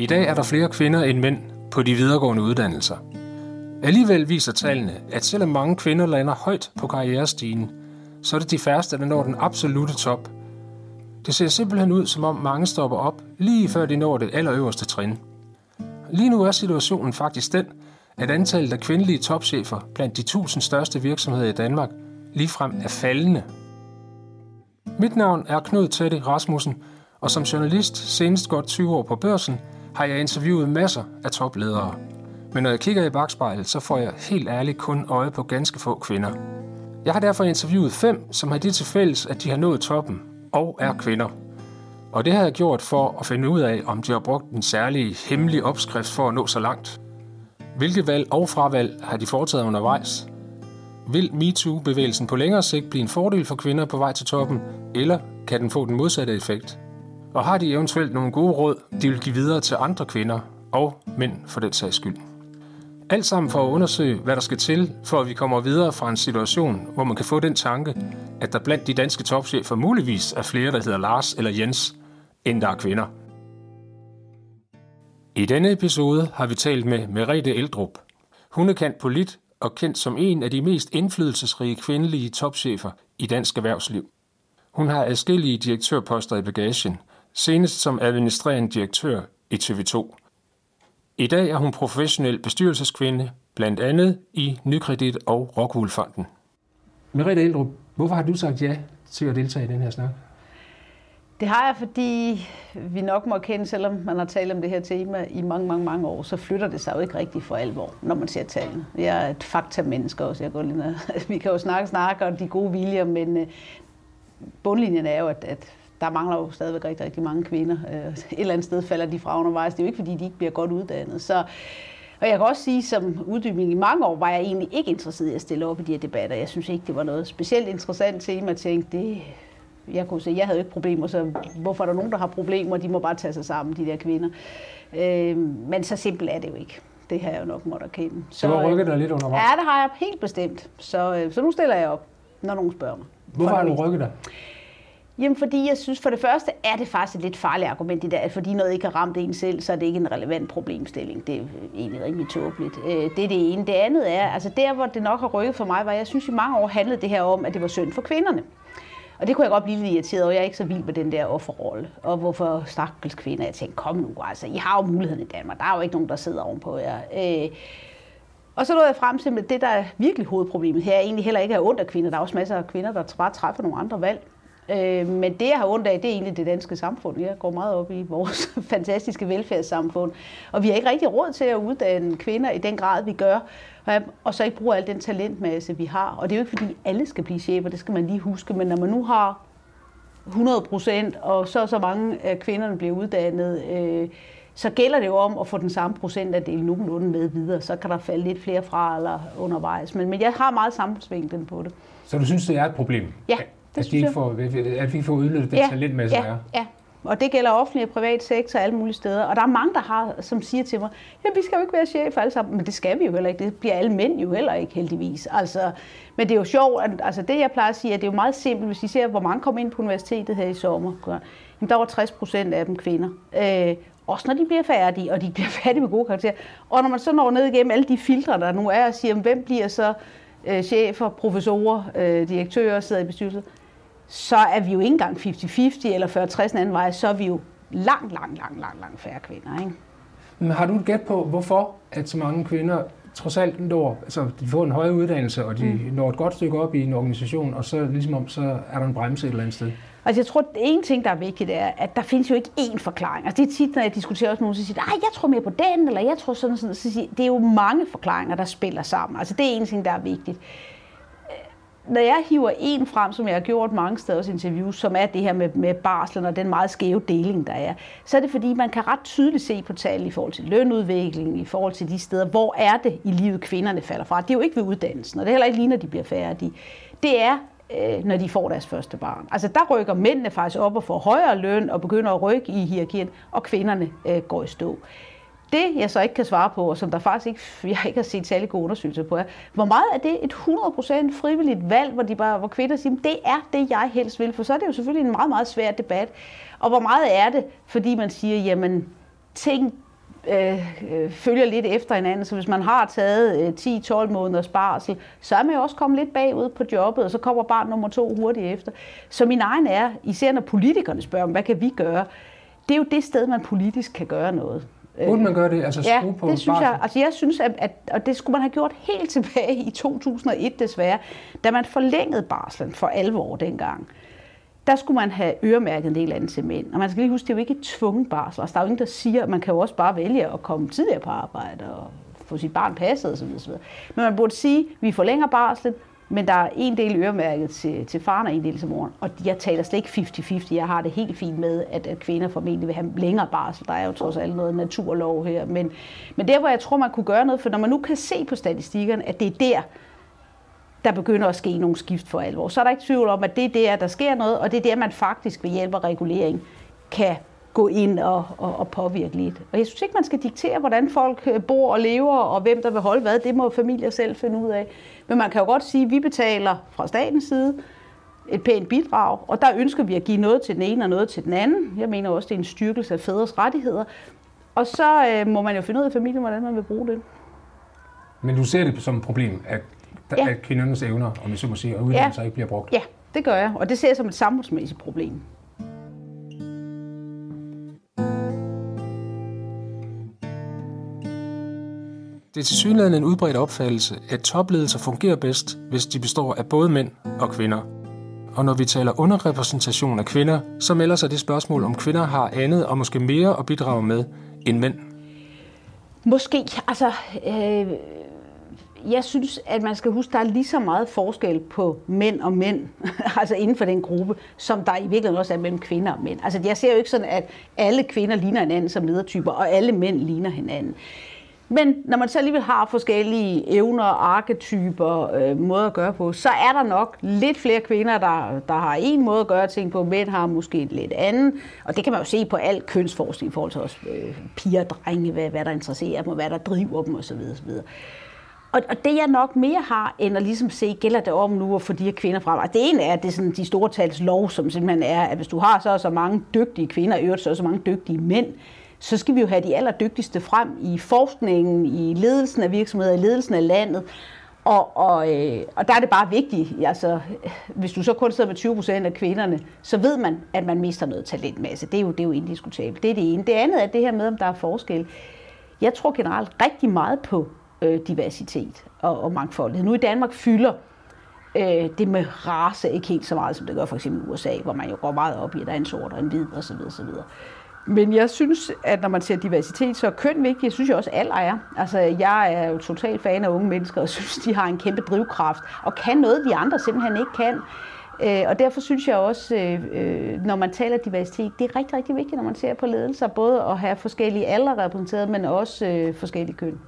I dag er der flere kvinder end mænd på de videregående uddannelser. Alligevel viser tallene, at selvom mange kvinder lander højt på karrierestigen, så er det de færreste, der når den absolute top. Det ser simpelthen ud, som om mange stopper op, lige før de når det allerøverste trin. Lige nu er situationen faktisk den, at antallet af kvindelige topchefer blandt de 1000 største virksomheder i Danmark ligefrem er faldende. Mit navn er Knud Teddy Rasmussen, og som journalist senest godt 20 år på børsen, har jeg interviewet masser af topledere. Men når jeg kigger i bagspejlet, så får jeg helt ærligt kun øje på ganske få kvinder. Jeg har derfor interviewet fem, som har det til fælles, at de har nået toppen og er kvinder. Og det har jeg gjort for at finde ud af, om de har brugt en særlig hemmelig opskrift for at nå så langt. Hvilke valg og fravalg har de foretaget undervejs? Vil MeToo-bevægelsen på længere sigt blive en fordel for kvinder på vej til toppen, eller kan den få den modsatte effekt? Og har de eventuelt nogle gode råd, de vil give videre til andre kvinder og mænd for den sags skyld? Alt sammen for at undersøge, hvad der skal til, for at vi kommer videre fra en situation, hvor man kan få den tanke, at der blandt de danske topchefer muligvis er flere, der hedder Lars eller Jens, end der er kvinder. I denne episode har vi talt med Merete Eldrup. Hun er kendt polit og kendt som en af de mest indflydelsesrige kvindelige topchefer i dansk erhvervsliv. Hun har adskillige direktørposter i bagagen, senest som administrerende direktør i TV2. I dag er hun professionel bestyrelseskvinde, blandt andet i Nykredit og Rockwoolfonden. Merete Eldrup, hvorfor har du sagt ja til at deltage i den her snak? Det har jeg, fordi vi nok må kende, selvom man har talt om det her tema i mange, mange, mange år, så flytter det sig jo ikke rigtigt for alvor, når man ser tallene. Jeg er et fakta-menneske også. Jeg går lige ned. Vi kan jo snakke, snakke om de gode viljer, men øh, bundlinjen er jo, at, at der mangler jo stadigvæk rigtig, rigtig mange kvinder. Øh, et eller andet sted falder de fra undervejs. Det er jo ikke, fordi de ikke bliver godt uddannet. Så, og jeg kan også sige, som uddybning i mange år, var jeg egentlig ikke interesseret i at stille op i de her debatter. Jeg synes ikke, det var noget specielt interessant tema. Jeg tænkte, det, jeg kunne se, jeg havde ikke problemer, så hvorfor er der nogen, der har problemer? De må bare tage sig sammen, de der kvinder. Øh, men så simpelt er det jo ikke. Det har jeg jo nok måtte erkende. Så, du har rykket dig lidt undervejs? Ja, det har jeg helt bestemt. Så, øh, så nu stiller jeg op, når nogen spørger mig. Hvorfor har du rykket dig? Jamen, fordi jeg synes, for det første er det faktisk et lidt farligt argument, det der, at fordi noget ikke har ramt en selv, så er det ikke en relevant problemstilling. Det er egentlig rimelig tåbeligt. Øh, det er det ene. Det andet er, altså der, hvor det nok har rykket for mig, var, jeg synes i mange år handlede det her om, at det var synd for kvinderne. Og det kunne jeg godt blive lidt irriteret over. Jeg er ikke så vild med den der offerrolle. Og hvorfor stakkels kvinder? Jeg tænkte, kom nu, altså, I har jo muligheden i Danmark. Der er jo ikke nogen, der sidder ovenpå jer. Øh, og så nåede jeg frem til, at det, der er virkelig hovedproblemet her, er egentlig heller ikke er ondt af kvinder. Der er også masser af kvinder, der bare træffer nogle andre valg. Øh, men det, jeg har ondt af, det er egentlig det danske samfund. Jeg går meget op i vores fantastiske velfærdssamfund. Og vi har ikke rigtig råd til at uddanne kvinder i den grad, vi gør. Og så ikke bruge al den talentmasse, vi har. Og det er jo ikke, fordi alle skal blive chefer, det skal man lige huske. Men når man nu har 100 procent, og så så mange af kvinderne bliver uddannet, øh, så gælder det jo om at få den samme procentandel nogenlunde med videre. Så kan der falde lidt flere fra eller undervejs. Men, men jeg har meget samfundsvinklen på det. Så du synes, det er et problem? Ja, det at, de ikke får, at vi får udnyttet det ja, talentmasse, ja, er? Ja, og det gælder offentlig og privat sektor alle mulige steder. Og der er mange, der har, som siger til mig, ja, vi skal jo ikke være chef alle sammen. Men det skal vi jo heller ikke. Det bliver alle mænd jo heller ikke, heldigvis. Altså, men det er jo sjovt. At, altså det, jeg plejer at sige, at det er jo meget simpelt. Hvis I ser, hvor mange kom ind på universitetet her i sommer, jamen, der var 60 procent af dem kvinder. Øh, også når de bliver færdige, og de bliver færdige med gode karakterer. Og når man så når ned igennem alle de filtre, der nu er, og siger, hvem bliver så øh, chefer, professorer, øh, direktører, sidder i bestyrelsen, så er vi jo ikke engang 50-50 eller 40-60 anden vej, så er vi jo langt, langt, langt, langt, langt færre kvinder. Ikke? Men har du et gæt på, hvorfor at så mange kvinder trods alt når, altså de får en højere uddannelse, og de mm. når et godt stykke op i en organisation, og så ligesom om, så er der en bremse et eller andet sted? Altså jeg tror, at en ting, der er vigtigt, er, at der findes jo ikke én forklaring. Altså det er tit, når jeg diskuterer også nogen, så siger, jeg tror mere på den, eller jeg tror sådan sådan. Så siger, det er jo mange forklaringer, der spiller sammen. Altså det er en ting, der er vigtigt når jeg hiver en frem, som jeg har gjort mange steder i interviews, som er det her med, med barslen og den meget skæve deling, der er, så er det fordi, man kan ret tydeligt se på tal i forhold til lønudviklingen, i forhold til de steder, hvor er det i livet, kvinderne falder fra. Det er jo ikke ved uddannelsen, og det er heller ikke lige, når de bliver færdige. Det er øh, når de får deres første barn. Altså der rykker mændene faktisk op og får højere løn og begynder at rykke i hierarkien, og kvinderne øh, går i stå. Det, jeg så ikke kan svare på, og som der faktisk ikke, jeg ikke har set særlig gode undersøgelser på, er, hvor meget er det et 100% frivilligt valg, hvor, de bare, hvor kvinder siger, det er det, jeg helst vil, for så er det jo selvfølgelig en meget, meget svær debat. Og hvor meget er det, fordi man siger, jamen, ting øh, øh, følger lidt efter hinanden. Så hvis man har taget øh, 10-12 måneders barsel, så er man jo også kommet lidt bagud på jobbet, og så kommer barn nummer to hurtigt efter. Så min egen er, især når politikerne spørger, hvad kan vi gøre, det er jo det sted, man politisk kan gøre noget. Burde man gøre det? Altså ja, på det synes jeg. Altså jeg synes, at, at, og det skulle man have gjort helt tilbage i 2001 desværre, da man forlængede barslen for alvor dengang der skulle man have øremærket en del andet til mænd. Og man skal lige huske, det er jo ikke et tvunget barsel. Altså, der er jo ingen, der siger, at man kan jo også bare vælge at komme tidligere på arbejde og få sit barn passet osv. Men man burde sige, at vi forlænger barslen, men der er en del øremærket til, til faren og en del til moren. Og jeg taler slet ikke 50-50. Jeg har det helt fint med, at, at kvinder formentlig vil have længere barsel. Der er jo trods alt noget naturlov her. Men, men der, hvor jeg tror, man kunne gøre noget, for når man nu kan se på statistikkerne, at det er der, der begynder at ske nogle skift for alvor. Så er der ikke tvivl om, at det er der, der sker noget, og det er der, man faktisk ved hjælp af regulering kan gå ind og, og, og påvirke lidt. Og jeg synes ikke, man skal diktere, hvordan folk øh, bor og lever, og hvem der vil holde hvad. Det må familier selv finde ud af. Men man kan jo godt sige, at vi betaler fra statens side et pænt bidrag, og der ønsker vi at give noget til den ene og noget til den anden. Jeg mener også, det er en styrkelse af fædres rettigheder. Og så øh, må man jo finde ud af familien, hvordan man vil bruge det. Men du ser det som et problem, at ja. at kvindernes evner, om jeg så må sige, og uddannelser ja. ikke bliver brugt. Ja, det gør jeg, og det ser jeg som et samfundsmæssigt problem. Det er til synligheden en udbredt opfattelse, at topledelser fungerer bedst, hvis de består af både mænd og kvinder. Og når vi taler underrepræsentation af kvinder, så melder sig det spørgsmål, om kvinder har andet og måske mere at bidrage med end mænd. Måske. Altså, øh, jeg synes, at man skal huske, at der er lige så meget forskel på mænd og mænd, altså inden for den gruppe, som der i virkeligheden også er mellem kvinder og mænd. Altså jeg ser jo ikke sådan, at alle kvinder ligner hinanden som ledertyper, og alle mænd ligner hinanden. Men når man så alligevel har forskellige evner, arketyper, øh, måder at gøre på, så er der nok lidt flere kvinder, der, der har en måde at gøre ting på, mænd har måske et lidt andet. Og det kan man jo se på al kønsforskning i forhold til os øh, piger og drenge, hvad, hvad der interesserer dem, og hvad der driver dem osv. osv. Og, og det jeg nok mere har, end at ligesom se, gælder det om nu at få de her kvinder frem. Altså, det ene er, at det er sådan de store tals lov, som simpelthen er, at hvis du har så så mange dygtige kvinder, øvrigt så så mange dygtige mænd, så skal vi jo have de allerdygtigste frem i forskningen, i ledelsen af virksomheder, i ledelsen af landet. Og, og, øh, og der er det bare vigtigt, altså, hvis du så kun sidder med 20 procent af kvinderne, så ved man, at man mister noget talentmasse. Det er jo, det er jo indiskutabelt. Det er det ene. Det andet er det her med, om der er forskel. Jeg tror generelt rigtig meget på øh, diversitet og, og mangfoldighed. Nu i Danmark fylder øh, det med race ikke helt så meget, som det gør for eksempel i USA, hvor man jo går meget op i, at der er en sort og en hvid osv. osv. Men jeg synes, at når man ser diversitet, så er køn vigtigt. Jeg synes jo også, at alder er. Altså, jeg er jo totalt fan af unge mennesker, og synes, de har en kæmpe drivkraft, og kan noget, vi andre simpelthen ikke kan. Øh, og derfor synes jeg også, øh, øh, når man taler diversitet, det er rigtig, rigtig vigtigt, når man ser på ledelser, både at have forskellige alder repræsenteret, men også forskellige køn.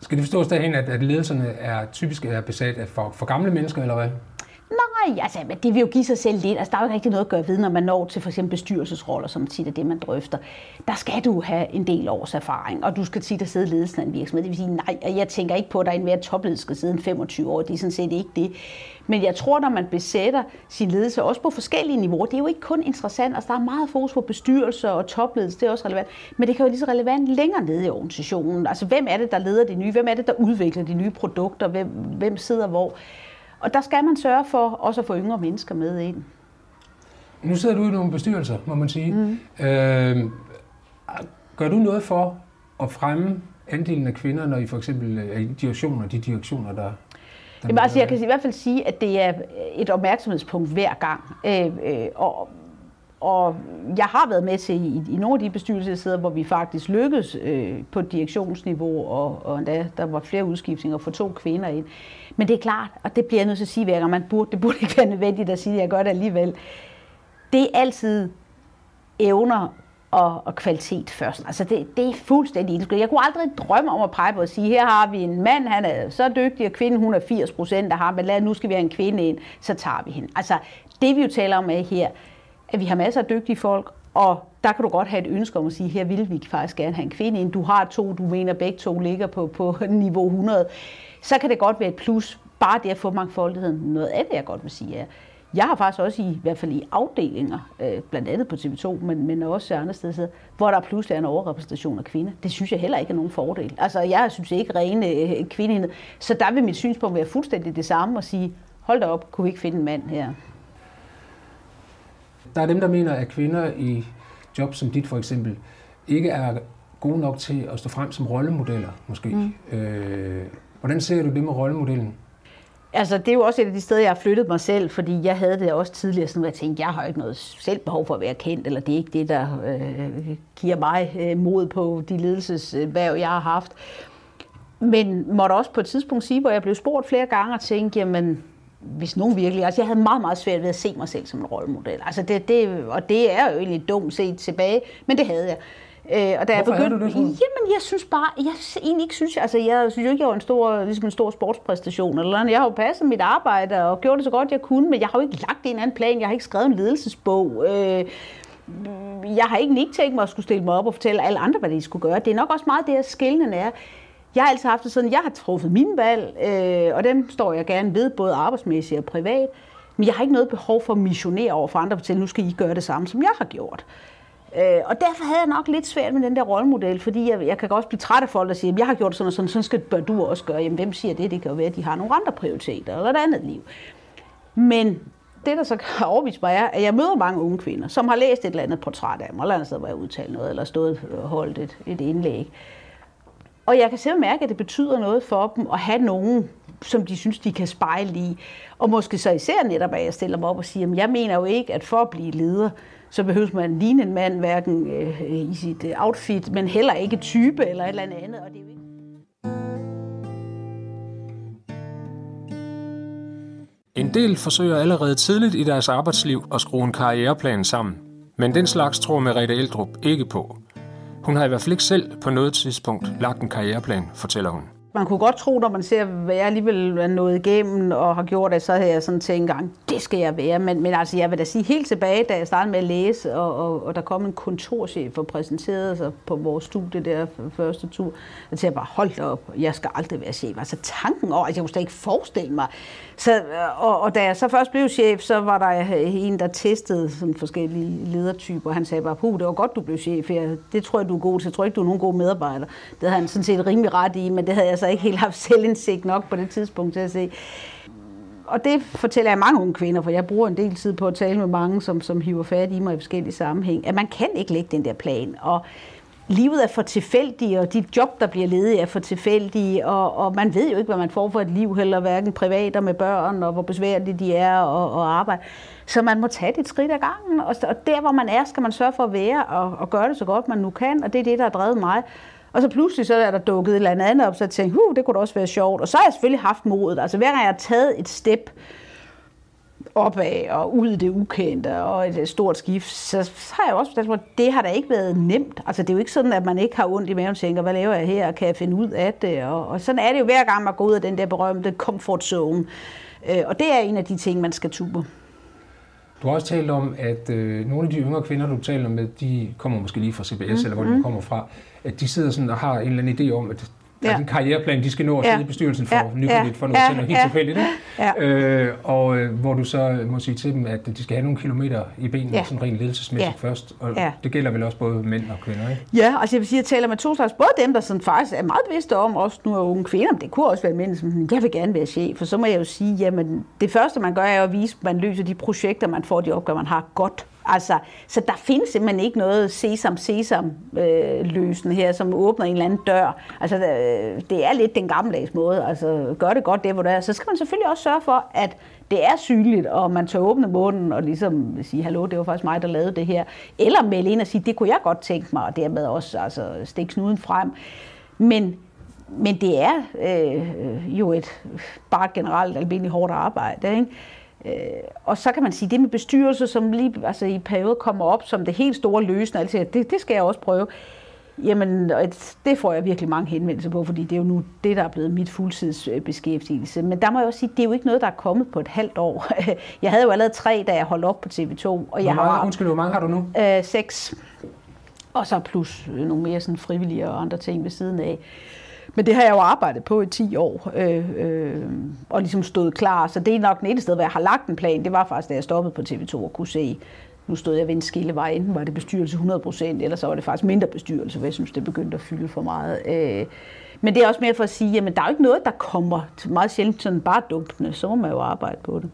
Skal det forstås derhen, at, at ledelserne er typisk er besat af for, for gamle mennesker, eller hvad? Nej, altså, det vil jo give sig selv lidt. Altså, der er jo ikke rigtig noget at gøre ved, når man når til for eksempel bestyrelsesroller, som tit er det, man drøfter. Der skal du have en del års erfaring, og du skal tit at sidde i ledelsen af en virksomhed. Det vil sige, nej, jeg tænker ikke på, at der er en mere topledelse skal sidde en 25 år. Det er sådan set ikke det. Men jeg tror, når man besætter sin ledelse, også på forskellige niveauer, det er jo ikke kun interessant. Altså, der er meget fokus på bestyrelser og topledelse, det er også relevant. Men det kan jo lige så relevant længere nede i organisationen. Altså, hvem er det, der leder det nye? Hvem er det, der udvikler de nye produkter? Hvem, hvem sidder hvor? Og der skal man sørge for også at få yngre mennesker med ind. Nu sidder du i nogle bestyrelser, må man sige. Mm. Øh, gør du noget for at fremme andelen af kvinder, når I for eksempel er i direktioner, de direktioner, der, Jamen, altså, jeg kan i hvert fald sige, at det er et opmærksomhedspunkt hver gang. Øh, øh, og, og jeg har været med til i, i nogle af de bestyrelser, hvor vi faktisk lykkedes øh, på direktionsniveau, og, og endda der var flere udskiftninger for to kvinder ind. Men det er klart, og det bliver jeg nødt til at sige hver gang, man burde, det burde ikke være nødvendigt at sige, at jeg gør det alligevel. Det er altid evner og, og kvalitet først. Altså det, det er fuldstændig indskridt. Jeg kunne aldrig drømme om at pege på at sige, her har vi en mand, han er så dygtig, og kvinden hun er 80 procent af ham, men lad, nu skal vi have en kvinde ind, så tager vi hende. Altså det vi jo taler om er her, at vi har masser af dygtige folk, og der kan du godt have et ønske om at sige, her vil vi faktisk gerne have en kvinde ind. Du har to, du mener begge to ligger på, på niveau 100. Så kan det godt være et plus, bare det at få mangfoldigheden. Noget af det, jeg godt vil sige, er, Jeg har faktisk også i, i hvert fald i afdelinger, øh, blandt andet på TV2, men, men også andre steder, hvor der pludselig er en overrepræsentation af kvinder. Det synes jeg heller ikke er nogen fordel. Altså, jeg synes ikke rene øh, kvindelighed. Så der vil mit synspunkt være fuldstændig det samme og sige, hold da op, kunne vi ikke finde en mand her? Der er dem, der mener, at kvinder i job som dit for eksempel, ikke er gode nok til at stå frem som rollemodeller, måske. Mm. Øh, hvordan ser du det med rollemodellen? Altså, det er jo også et af de steder, jeg har flyttet mig selv, fordi jeg havde det også tidligere, sådan, at jeg tænkte, jeg har ikke noget selv behov for at være kendt, eller det er ikke det, der øh, giver mig øh, mod på de ledelsesværv, jeg har haft. Men måtte også på et tidspunkt sige, hvor jeg blev spurgt flere gange og tænkte, jamen, hvis nogen virkelig... Altså, jeg havde meget, meget svært ved at se mig selv som en rollemodel. Altså, det, det, og det er jo egentlig dumt set tilbage, men det havde jeg. Øh, og da Hvorfor jeg begyndte, det, Jamen, jeg synes bare, jeg egentlig ikke synes, altså jeg synes jo ikke, jeg var en stor, ligesom en stor sportspræstation eller noget. Jeg har jo passet mit arbejde og gjort det så godt, jeg kunne, men jeg har jo ikke lagt en anden plan. Jeg har ikke skrevet en ledelsesbog. Øh, jeg har ikke ikke tænkt mig at skulle stille mig op og fortælle alle andre, hvad de skulle gøre. Det er nok også meget det, at skillenden er. Jeg har altid haft det sådan, jeg har truffet mine valg, øh, og dem står jeg gerne ved, både arbejdsmæssigt og privat. Men jeg har ikke noget behov for at missionere over for andre og fortælle, nu skal I gøre det samme, som jeg har gjort. Øh, og derfor havde jeg nok lidt svært med den der rollemodel, fordi jeg, jeg kan godt blive træt af folk, der siger, jeg har gjort sådan og sådan, sådan skal bør du også gøre. Jamen, hvem siger det? Det kan jo være, at de har nogle andre prioriteter eller et andet liv. Men det, der så har overvist mig, er, at jeg møder mange unge kvinder, som har læst et eller andet portræt af mig, eller andet sted, hvor jeg udtalte noget, eller stået og holdt et, et indlæg. Og jeg kan selv mærke, at det betyder noget for dem at have nogen, som de synes, de kan spejle i. Og måske så især netop, at jeg stiller mig op og siger, at jeg mener jo ikke, at for at blive leder, så behøver man ligne en mand, hverken øh, i sit øh, outfit, men heller ikke type eller et eller andet. Og det er jo ikke En del forsøger allerede tidligt i deres arbejdsliv at skrue en karriereplan sammen, men den slags tror Merete Eldrup ikke på. Hun har i hvert fald ikke selv på noget tidspunkt lagt en karriereplan, fortæller hun. Man kunne godt tro, når man ser, hvad jeg alligevel er nået igennem og har gjort det, så havde jeg sådan tænkt gang, det skal jeg være. Men, men altså, jeg vil da sige helt tilbage, da jeg startede med at læse, og, og, og der kom en kontorchef og præsenterede sig på vores studie der første tur, og jeg bare, hold op, jeg skal aldrig være chef. Altså tanken over, at jeg kunne slet ikke forestille mig. Så, og, og da jeg så først blev chef, så var der en, der testede sådan forskellige ledertyper. Han sagde bare, puh, det var godt, du blev chef. Jeg, det tror jeg, du er god til. Jeg tror ikke, du er nogen god medarbejder. Det havde han sådan set rimelig ret i, men det havde jeg så Altså ikke helt haft selvindsigt nok på det tidspunkt til at se. Og det fortæller jeg mange unge kvinder, for jeg bruger en del tid på at tale med mange, som, som hiver fat i mig i forskellige sammenhæng, at man kan ikke lægge den der plan. Og livet er for tilfældigt, og de job, der bliver ledige, er for tilfældige, og, og man ved jo ikke, hvad man får for et liv, heller hverken privat og med børn, og hvor besværlige de er og, og arbejde. Så man må tage det et skridt ad gangen, og, og der, hvor man er, skal man sørge for at være og, og gøre det så godt, man nu kan, og det er det, der har drevet mig. Og så pludselig så er der dukket et eller andet op, så jeg tænkte, huh, det kunne da også være sjovt. Og så har jeg selvfølgelig haft modet. Altså hver gang jeg har taget et step, opad og ud i det ukendte og et stort skift, så har jeg også mig, at det har da ikke været nemt. Altså det er jo ikke sådan, at man ikke har ondt i maven og tænker, hvad laver jeg her, kan jeg finde ud af det? Og, og sådan er det jo hver gang, man går ud af den der berømte comfort zone. Øh, og det er en af de ting, man skal tube. Du har også talt om, at øh, nogle af de yngre kvinder, du taler med, de kommer måske lige fra CBS, mm, eller hvor de mm. kommer fra, at de sidder sådan og har en eller anden idé om, at ja. er en karriereplan, de skal nå at sidde ja. i bestyrelsen for ja. Nykredit, for noget ja. til noget helt ja. tilfældigt. Ja. Øh, og øh, hvor du så må sige til dem, at de skal have nogle kilometer i benene, ja. sådan rent ledelsesmæssigt ja. først. Og ja. det gælder vel også både mænd og kvinder, ikke? Ja, altså jeg vil sige, at jeg taler med to slags. Både dem, der sådan faktisk er meget bevidste om, også nu er unge kvinder, men det kunne også være mænd, som jeg vil gerne være chef. For så må jeg jo sige, jamen det første, man gør, er at vise, at man løser de projekter, man får, de opgaver, man har godt Altså, så der findes simpelthen ikke noget sesam sesam øh, her, som åbner en eller anden dør. Altså, øh, det er lidt den gammeldags måde. Altså, gør det godt det, hvor det er. Så skal man selvfølgelig også sørge for, at det er synligt, og man tør åbne munden og ligesom sige, hallo, det var faktisk mig, der lavede det her. Eller melde ind og sige, det kunne jeg godt tænke mig, og dermed også altså, stikke snuden frem. Men men det er øh, jo et bare generelt almindeligt hårdt arbejde. Ikke? Øh, og så kan man sige, det med bestyrelse, som lige altså i periode kommer op som det helt store løsende, altså, det, det skal jeg også prøve. Jamen, det får jeg virkelig mange henvendelser på, fordi det er jo nu det, der er blevet mit fuldtidsbeskæftigelse. Men der må jeg også sige, det er jo ikke noget, der er kommet på et halvt år. Jeg havde jo allerede tre, da jeg holdt op på TV2. Og hvor jeg mange, har, undskyld, hvor mange har du nu? Øh, seks. Og så plus nogle mere sådan frivillige og andre ting ved siden af. Men det har jeg jo arbejdet på i 10 år, øh, øh, og ligesom stået klar. Så det er nok den eneste sted, hvor jeg har lagt en plan. Det var faktisk, da jeg stoppede på TV2 og kunne se, nu stod jeg ved en skillevej. Enten var det bestyrelse 100%, eller så var det faktisk mindre bestyrelse, for jeg synes, det begyndte at fylde for meget. Øh, men det er også mere for at sige, at der er jo ikke noget, der kommer meget sjældent sådan bare dunkende. Så må man jo arbejde på det.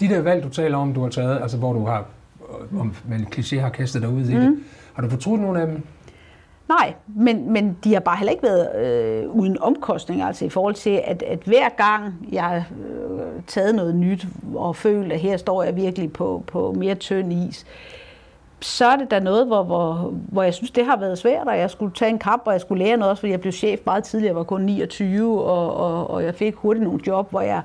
De der valg, du taler om, du har taget, altså hvor du har, om man kliché har kastet dig ud i mm. det, har du fortrudt nogle af dem? Nej, men, men de har bare heller ikke været øh, uden omkostninger, altså i forhold til, at, at hver gang jeg har øh, taget noget nyt og følt, at her står jeg virkelig på, på mere tynd is, så er det da noget, hvor, hvor, hvor jeg synes, det har været svært, og jeg skulle tage en kamp, og jeg skulle lære noget også, fordi jeg blev chef meget tidligere, jeg var kun 29, og, og, og jeg fik hurtigt nogle job, hvor jeg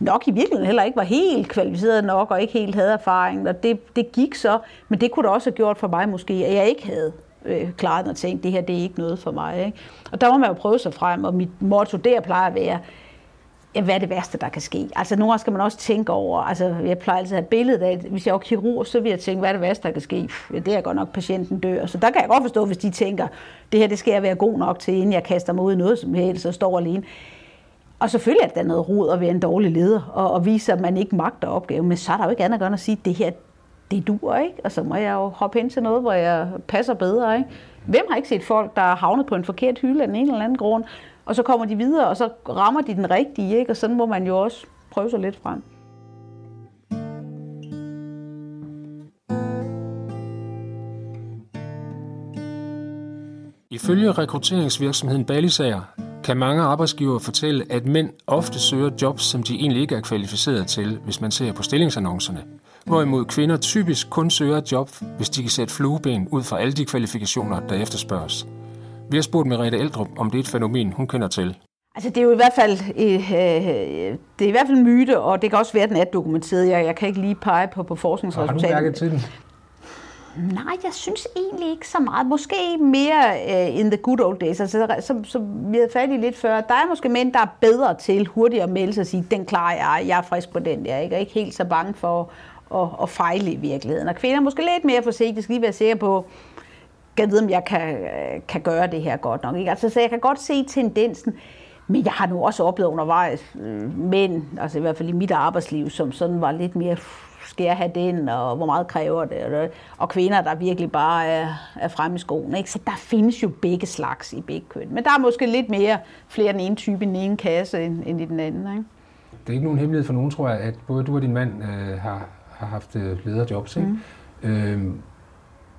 nok i virkeligheden heller ikke var helt kvalificeret nok, og ikke helt havde erfaring, og det, det gik så, men det kunne det også have gjort for mig måske, at jeg ikke havde øh, klaret og tænkt, det her det er ikke noget for mig. Ikke? Og der må man jo prøve sig frem, og mit motto der plejer at være, ja, hvad er det værste, der kan ske? Altså nogle gange skal man også tænke over, altså jeg plejer altid at have billede af, hvis jeg er kirurg, så vil jeg tænke, hvad er det værste, der kan ske? Ja, det er godt nok, patienten dør. Så der kan jeg godt forstå, hvis de tænker, det her det skal jeg være god nok til, inden jeg kaster mig ud i noget som helst og står alene. Og selvfølgelig er der noget rod at være en dårlig leder og, og vise, at man ikke magter opgaven, men så er der jo ikke andet at gøre end at sige, at det her, det dur ikke, og så må jeg jo hoppe ind til noget, hvor jeg passer bedre. Ikke? Hvem har ikke set folk, der er havnet på en forkert hylde af en eller anden grund, og så kommer de videre, og så rammer de den rigtige, ikke? og sådan må man jo også prøve sig lidt frem. Ifølge rekrutteringsvirksomheden Ballisager kan mange arbejdsgivere fortælle, at mænd ofte søger jobs, som de egentlig ikke er kvalificeret til, hvis man ser på stillingsannoncerne hvorimod kvinder typisk kun søger et job, hvis de kan sætte flueben ud fra alle de kvalifikationer, der efterspørges. Vi har spurgt Merete Eldrup, om det er et fænomen, hun kender til. Altså det er jo i hvert fald øh, det er i hvert fald en myte, og det kan også være, at den er dokumenteret. Jeg, jeg kan ikke lige pege på, på forskningsresultater. Har du mærket til den? Nej, jeg synes egentlig ikke så meget. Måske mere uh, in the good old days. Altså, som, som vi havde fat i lidt før. Der er måske mænd, der er bedre til hurtigt at melde sig og sige, den klarer jeg, jeg er frisk på den der. Ikke? Og ikke helt så bange for at, at fejle i virkeligheden. Og kvinder er måske lidt mere forsigtige, skal lige være sikre på, jeg vide, om jeg kan, øh, kan gøre det her godt nok. Ikke? Altså, så jeg kan godt se tendensen, men jeg har nu også oplevet undervejs øh, mænd, altså i hvert fald i mit arbejdsliv, som sådan var lidt mere, skal jeg have den, og hvor meget kræver det, og kvinder, der virkelig bare er, er fremme i skoen. Ikke? Så der findes jo begge slags i begge køn. Men der er måske lidt mere flere den ene type i den ene kasse end, end i den anden. Ikke? Det er ikke nogen hemmelighed for nogen, tror jeg, at både du og din mand øh, har, har haft øh, lederjobs. Ikke? Mm. Øhm,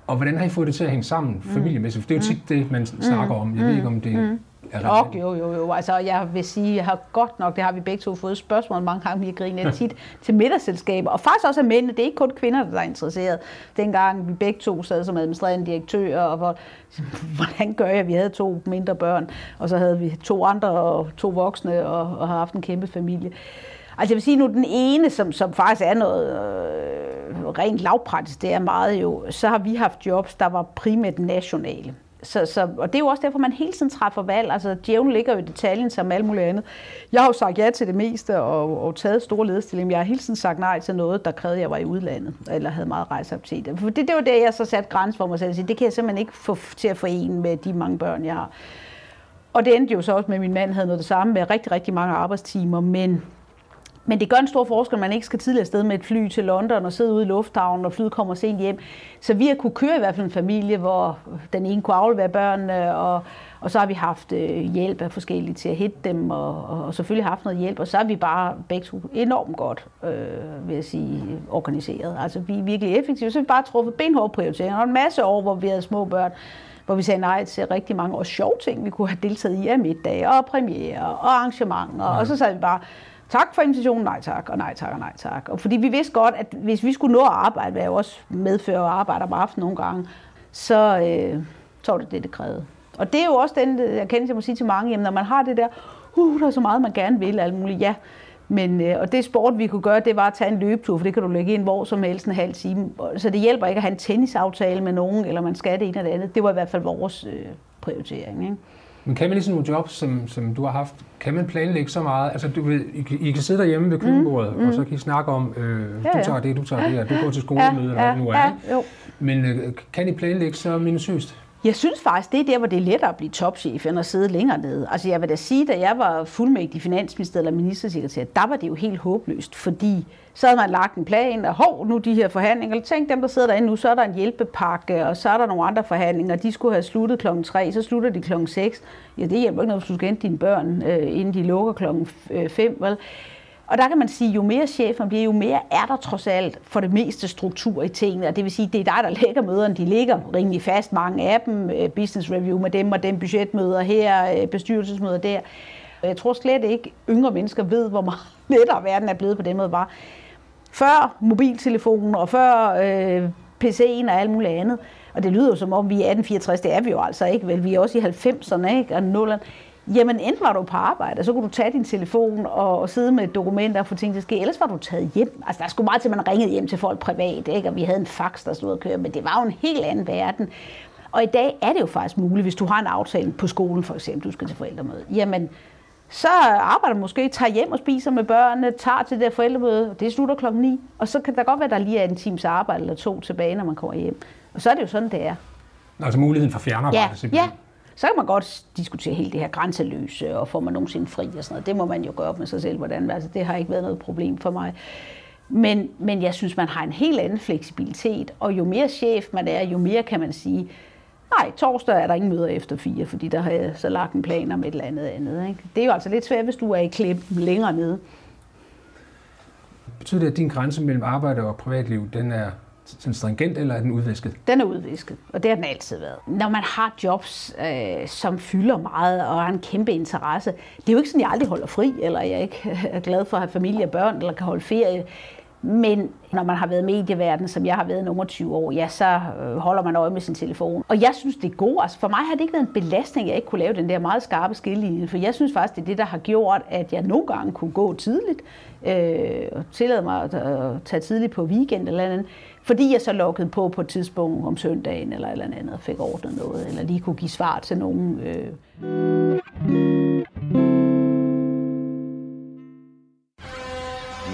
og hvordan har I fået det til at hænge sammen mm. familiemæssigt? For det er jo tit det, man mm. snakker om. Jeg ved ikke, om det mm. er relevant. Jo, jo, jo. Altså, jeg vil sige, jeg har godt nok, det har vi begge to fået spørgsmål mange gange, vi griner tit til middagsselskaber. Og faktisk også af mændene. Det er ikke kun kvinder, der er interesseret. Dengang vi begge to sad som administrerende direktør, og hvor, hvordan gør jeg? Vi havde to mindre børn, og så havde vi to andre og to voksne, og, og har haft en kæmpe familie. Altså jeg vil sige nu, den ene, som, som faktisk er noget øh, rent lavpraktisk, det er meget jo, så har vi haft jobs, der var primært nationale. Så, så, og det er jo også derfor, man hele tiden træffer valg. Altså, djævlen ligger jo i detaljen som alt muligt andet. Jeg har jo sagt ja til det meste og, og taget store lederstillinger. Jeg har hele tiden sagt nej til noget, der krævede, at jeg var i udlandet, eller havde meget rejseappetit. For det, det var det, jeg så satte grænse for mig selv. Det kan jeg simpelthen ikke få til at forene med de mange børn, jeg har. Og det endte jo så også med, at min mand havde noget det samme med rigtig, rigtig mange arbejdstimer, men men det gør en stor forskel, at man ikke skal tidligere sted med et fly til London og sidde ude i lufthavnen, og flyet kommer sent hjem. Så vi har kunne køre i hvert fald en familie, hvor den ene kunne aflevere børnene, og, og så har vi haft øh, hjælp af forskellige til at hitte dem, og, og, selvfølgelig haft noget hjælp. Og så er vi bare begge to enormt godt, øh, vil jeg sige, organiseret. Altså vi er virkelig effektive. Så har vi bare truffet benhårde prioriteringer. Og en masse år, hvor vi havde små børn, hvor vi sagde nej til rigtig mange og sjove ting, vi kunne have deltaget i af middag og premiere og arrangementer. Ja. Og så sagde vi bare, tak for invitationen, nej tak, og nej tak, og nej tak. Og fordi vi vidste godt, at hvis vi skulle nå at arbejde, hvad jeg også medfører og arbejder om aftenen nogle gange, så, øh, så var det det, det krævede. Og det er jo også den, jeg kender, jeg må sige til mange, jamen, når man har det der, uh, der er så meget, man gerne vil, alt muligt, ja. Men, øh, og det sport, vi kunne gøre, det var at tage en løbetur, for det kan du lægge ind hvor som helst en halv time. Så det hjælper ikke at have en tennisaftale med nogen, eller man skal det ene eller det andet. Det var i hvert fald vores øh, prioritering. Ikke? Men kan man ligesom nogle jobs, som, som du har haft, kan man planlægge så meget? Altså, du ved, I, I kan sidde derhjemme ved mm, køkkenbordet, mm, mm. og så kan I snakke om, øh, ja, du tager det, du tager det, og du går til skolemøde, ja, eller hvad ja, nu er. Ja, jo. Men øh, kan I planlægge så minutiøst? Jeg synes faktisk, det er der, hvor det er lettere at blive topchef, end at sidde længere nede. Altså jeg vil da sige, da jeg var fuldmægtig i Finansministeriet eller ministersekretær, der var det jo helt håbløst, fordi så havde man lagt en plan, og hov, nu de her forhandlinger, tænk dem, der sidder derinde nu, så er der en hjælpepakke, og så er der nogle andre forhandlinger, de skulle have sluttet klokken 3, så slutter de klokken 6. Ja, det hjælper ikke noget, hvis du skal hente dine børn, øh, inden de lukker klokken øh, 5, vel? Og der kan man sige, jo mere chef man bliver, jo mere er der trods alt for det meste struktur i tingene. Og det vil sige, det er dig, der lægger møderne. De ligger rimelig fast, mange af dem. Øh, business review med dem og dem, budgetmøder her, øh, bestyrelsesmøder der. Og jeg tror slet ikke, yngre mennesker ved, hvor meget lettere verden er blevet på den måde var. Før mobiltelefonen og før øh, PC'en og alt muligt andet. Og det lyder jo som om, vi er 1864, det er vi jo altså ikke, vel? Vi er også i 90'erne, ikke? Og 0'erne. Jamen, enten var du på arbejde, og så kunne du tage din telefon og, sidde med dokumenter og få ting til at ske. Ellers var du taget hjem. Altså, der skulle meget til, at man ringede hjem til folk privat, ikke? og vi havde en fax, der stod og køre, men det var jo en helt anden verden. Og i dag er det jo faktisk muligt, hvis du har en aftale på skolen, for eksempel, du skal til forældremøde. Jamen, så arbejder du måske, tager hjem og spiser med børnene, tager til det der forældremøde, det slutter klokken 9, og så kan der godt være, at der lige er en times arbejde eller to tilbage, når man kommer hjem. Og så er det jo sådan, det er. Altså muligheden for fjernarbejde ja, simpelthen. Ja, så kan man godt diskutere hele det her grænseløse, og får man nogensinde fri og sådan noget. Det må man jo gøre op med sig selv, hvordan. Altså, det har ikke været noget problem for mig. Men, men jeg synes, man har en helt anden fleksibilitet, og jo mere chef man er, jo mere kan man sige, nej, torsdag er der ingen møder efter fire, fordi der har jeg så lagt en plan om et eller andet andet. Ikke? Det er jo altså lidt svært, hvis du er i klip længere nede. Betyder det, at din grænse mellem arbejde og privatliv, den er sådan stringent, eller er den udvisket? Den er udvisket, og det har den altid været. Når man har jobs, øh, som fylder meget og har en kæmpe interesse, det er jo ikke sådan, at jeg aldrig holder fri, eller jeg ikke er glad for at have familie og børn, eller kan holde ferie. Men når man har været medieverden, som jeg har været nummer 20 år, ja, så øh, holder man øje med sin telefon. Og jeg synes, det er godt. Altså for mig har det ikke været en belastning, at jeg ikke kunne lave den der meget skarpe skillelinje. For jeg synes faktisk, det er det, der har gjort, at jeg nogle gange kunne gå tidligt øh, og tillade mig at øh, tage tidligt på weekend eller andet. Fordi jeg så lukkede på på et tidspunkt om søndagen eller eller andet og fik ordnet noget, eller lige kunne give svar til nogen. Øh.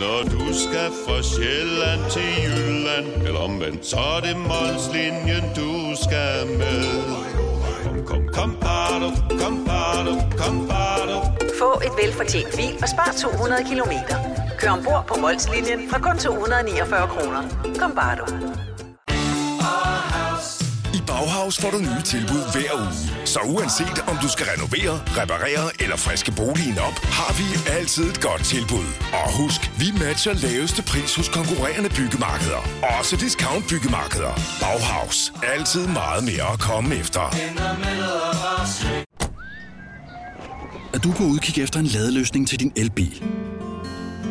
Når du skal fra Sjælland til Jylland, eller omvendt, så er det Molslinjen, du skal med. Kom, kom, kom, bado, kom, bado, kom, bado. Få et velfortjent bil og spar 200 kilometer. Kør ombord på Molslinjen fra kun 249 kroner. Kom, bare du. Bauhaus får du nye tilbud hver uge. Så uanset om du skal renovere, reparere eller friske boligen op, har vi altid et godt tilbud. Og husk, vi matcher laveste pris hos konkurrerende byggemarkeder. Også discount byggemarkeder. Bauhaus. Altid meget mere at komme efter. Er du på udkig efter en ladeløsning til din elbil?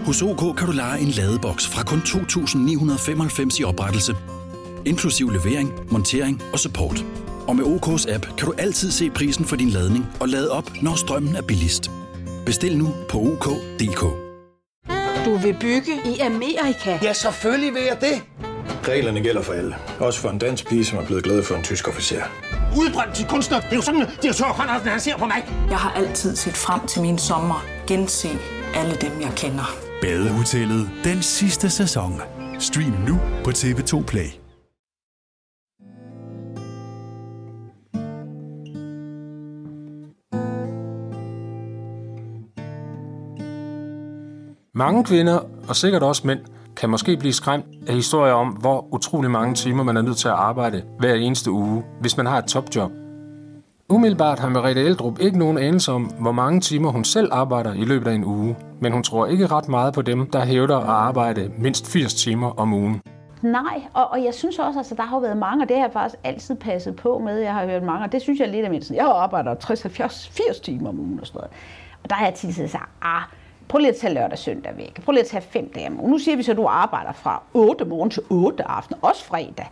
Hos OK kan du lege en ladeboks fra kun 2.995 i oprettelse inklusiv levering, montering og support. Og med OK's app kan du altid se prisen for din ladning og lade op, når strømmen er billigst. Bestil nu på OK.dk. Du vil bygge i Amerika? Ja, selvfølgelig vil jeg det. Reglerne gælder for alle. Også for en dansk pige, som er blevet glad for en tysk officer. Udbrændt til kunstner. Det er jo sådan, at de har han ser på mig. Jeg har altid set frem til min sommer. Gense alle dem, jeg kender. Badehotellet. Den sidste sæson. Stream nu på TV2 Play. Mange kvinder, og sikkert også mænd, kan måske blive skræmt af historier om, hvor utrolig mange timer man er nødt til at arbejde hver eneste uge, hvis man har et topjob. Umiddelbart har Merete Eldrup ikke nogen anelse om, hvor mange timer hun selv arbejder i løbet af en uge, men hun tror ikke ret meget på dem, der hævder at arbejde mindst 80 timer om ugen. Nej, og, og jeg synes også, at altså, der har været mange, og det har jeg faktisk altid passet på med. Jeg har hørt mange, og det synes jeg lidt af mindst. Jeg arbejder 60-80 timer om ugen og sådan noget. Og der har jeg tit sagt, ah, Prøv lige at tage lørdag og søndag væk. Prøv lige at tage fem dage om ugen. Nu siger vi så, at du arbejder fra 8 morgen til 8 aften, også fredag.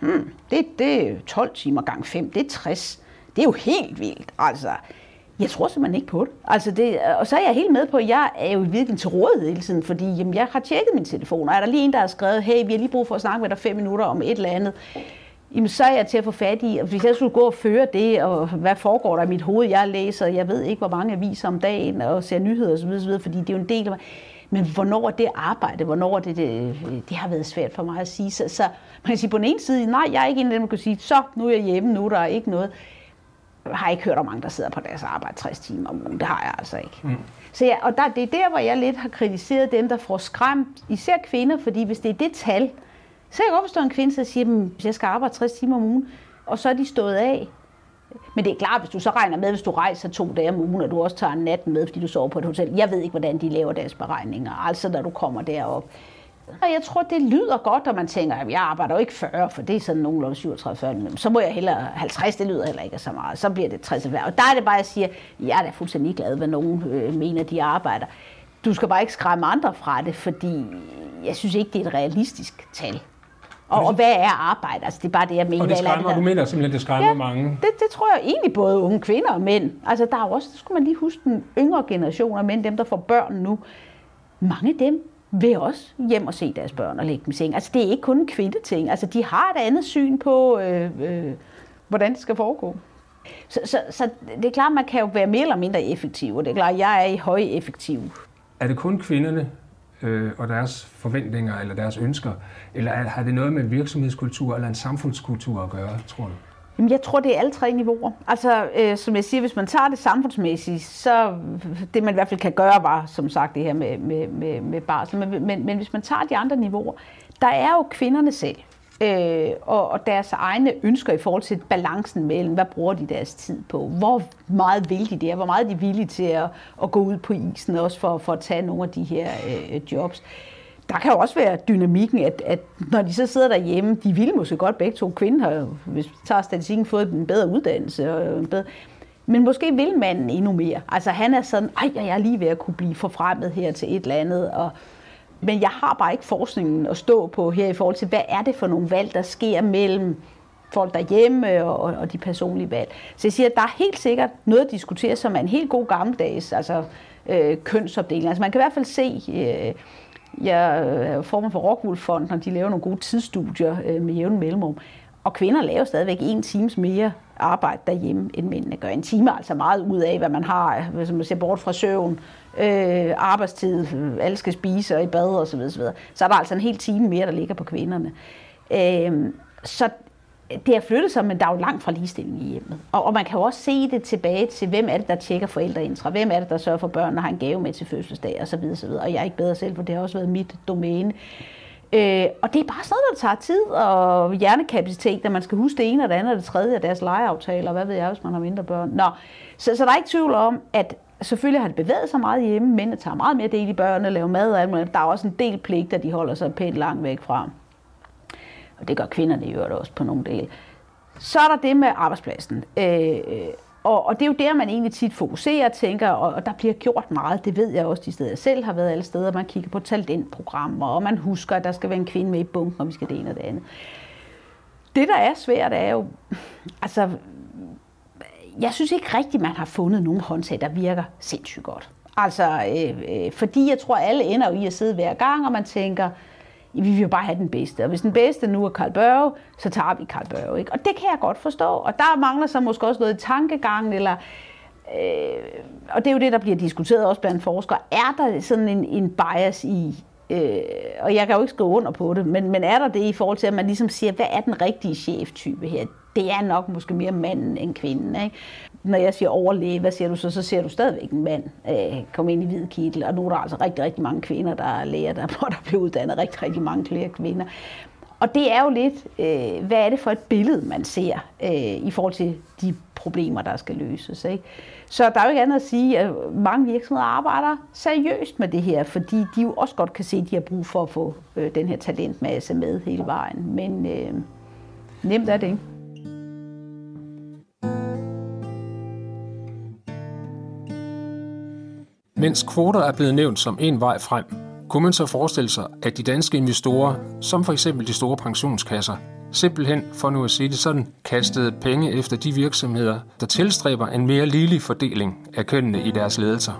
Hmm, det, det er 12 timer gang 5, det er 60. Det er jo helt vildt. Altså, jeg tror simpelthen ikke på det. Altså det. Og så er jeg helt med på, at jeg er jo virkelig til rådighed hele tiden, fordi jamen, jeg har tjekket min telefon, og er der lige en, der har skrevet, hey, vi har lige brug for at snakke med dig fem minutter om et eller andet, jamen, så er jeg til at få fat i, og hvis jeg skulle gå og føre det, og hvad foregår der i mit hoved, jeg læser, jeg ved ikke, hvor mange aviser om dagen, og ser nyheder osv., osv. fordi det er jo en del af mig. Men hvornår er det arbejde? Hvornår er det, det, det har været svært for mig at sige. Så, så man kan sige på den ene side, nej, jeg er ikke en af dem, der kan sige, så nu er jeg hjemme, nu er der ikke noget. Jeg har ikke hørt om mange, der sidder på deres arbejde 60 timer om ugen. Det har jeg altså ikke. Mm. Så ja, og der, det er der, hvor jeg lidt har kritiseret dem, der får skræmt, især kvinder, fordi hvis det er det tal, så jeg godt forstå en kvinde, der siger, at jeg skal arbejde 60 timer om ugen, og så er de stået af. Men det er klart, hvis du så regner med, hvis du rejser to dage om ugen, og du også tager en nat med, fordi du sover på et hotel. Jeg ved ikke, hvordan de laver deres beregninger, altså når du kommer derop. Og jeg tror, det lyder godt, når man tænker, at jeg arbejder jo ikke 40, for det er sådan nogenlunde 37-40. Så må jeg hellere 50, det lyder heller ikke så meget. Så bliver det 60 Og der er det bare, at jeg siger, jeg er da fuldstændig glad, hvad nogen øh, mener, de arbejder. Du skal bare ikke skræmme andre fra det, fordi jeg synes ikke, det er et realistisk tal. Og, og hvad er arbejde? Altså, det er bare det, jeg mener. Og det skræmmer, eller, du mener simpelthen, det skræmmer ja, mange? Det, det tror jeg egentlig både unge kvinder og mænd. Altså, der er jo også, det skulle man lige huske, den yngre generation af mænd, dem der får børn nu. Mange af dem vil også hjem og se deres børn og lægge dem i seng. Altså, det er ikke kun en kvindeting. Altså, de har et andet syn på, øh, øh, hvordan det skal foregå. Så, så, så det er klart, man kan jo være mere eller mindre effektiv, og det er klart, jeg er i høj effektiv. Er det kun kvinderne øh, og deres forventninger eller deres ønsker, eller har det noget med virksomhedskultur eller en samfundskultur at gøre, tror du? Jamen, jeg tror, det er alle tre niveauer. Altså, øh, som jeg siger, hvis man tager det samfundsmæssigt, så det man i hvert fald kan gøre, var som sagt det her med, med, med, med barsel. Men, men, men hvis man tager de andre niveauer, der er jo kvinderne selv, øh, og, og deres egne ønsker i forhold til balancen mellem, hvad bruger de deres tid på, hvor meget vil de det, hvor meget er de villige til at, at gå ud på isen, også for, for at tage nogle af de her øh, jobs der kan jo også være dynamikken, at, at når de så sidder derhjemme, de vil måske godt begge to kvinder har, hvis vi tager statistikken, fået en bedre uddannelse. Og en bedre, men måske vil manden endnu mere. Altså han er sådan, ej, jeg er lige ved at kunne blive forfremmet her til et eller andet. Og, men jeg har bare ikke forskningen at stå på her i forhold til, hvad er det for nogle valg, der sker mellem folk derhjemme og, og de personlige valg. Så jeg siger, at der er helt sikkert noget at diskutere, som er en helt god gammeldags altså, øh, kønsopdeling. Altså man kan i hvert fald se... Øh, jeg øh, er jo formand for Rockwoolfonden, og de laver nogle gode tidsstudier øh, med jævn mellemrum. Og kvinder laver stadigvæk en times mere arbejde derhjemme, end mændene gør. En time er altså meget ud af, hvad man har, hvis man ser bort fra søvn, øh, arbejdstid, øh, alle skal spise og i bad osv. Så, videre, så, videre. så er der altså en hel time mere, der ligger på kvinderne. Øh, så det har flyttet sig, men der er jo langt fra ligestilling i hjemmet. Og, og man kan jo også se det tilbage til, hvem er det, der tjekker forældreintra, hvem er det, der sørger for børn og har en gave med til fødselsdag osv. osv. Og jeg er ikke bedre selv, for det har også været mit domæne. Øh, og det er bare sådan noget, der tager tid og hjernekapacitet, at man skal huske det ene og det andet og det tredje af deres legeaftaler, hvad ved jeg, hvis man har mindre børn. Nå, så, så der er ikke tvivl om, at selvfølgelig har det bevæget sig meget hjemme, men tager meget mere del i børnene, laver mad og alt muligt. Der er også en del pligter, de holder sig pænt langt væk fra og det gør kvinderne i øvrigt også på nogle dele. Så er der det med arbejdspladsen. Øh, og, og det er jo der, man egentlig tit fokuserer og tænker, og, og der bliver gjort meget. Det ved jeg også de steder, jeg selv har været alle steder. Man kigger på talentprogrammer, og man husker, at der skal være en kvinde med i bunken, og vi skal det ene og det andet. Det, der er svært, er jo, altså, jeg synes ikke rigtigt, man har fundet nogen håndtag, der virker sindssygt godt. Altså, øh, øh, fordi jeg tror, alle ender jo i at sidde hver gang, og man tænker, vi vil jo bare have den bedste. Og hvis den bedste nu er Carl Børge, så tager vi Carl Børge. Ikke? Og det kan jeg godt forstå. Og der mangler så måske også noget i tankegangen, eller øh, og det er jo det, der bliver diskuteret også blandt forskere. Er der sådan en, en bias i, øh, og jeg kan jo ikke skrive under på det, men, men er der det i forhold til, at man ligesom siger, hvad er den rigtige cheftype her? Det er nok måske mere manden end kvinden. Ikke? når jeg siger overlæge, hvad siger du så? Så ser du stadigvæk en mand øh, komme ind i hvid kittel, og nu er der altså rigtig, rigtig mange kvinder, der er læger, der, hvor der bliver uddannet rigtig, rigtig mange flere kvinder. Og det er jo lidt, øh, hvad er det for et billede, man ser øh, i forhold til de problemer, der skal løses. Ikke? Så der er jo ikke andet at sige, at mange virksomheder arbejder seriøst med det her, fordi de jo også godt kan se, at de har brug for at få øh, den her talentmasse med hele vejen. Men øh, nemt er det ikke. Mens kvoter er blevet nævnt som en vej frem, kunne man så forestille sig, at de danske investorer, som for eksempel de store pensionskasser, simpelthen, for nu at sige det sådan, kastede penge efter de virksomheder, der tilstræber en mere ligelig fordeling af kønnene i deres ledelser.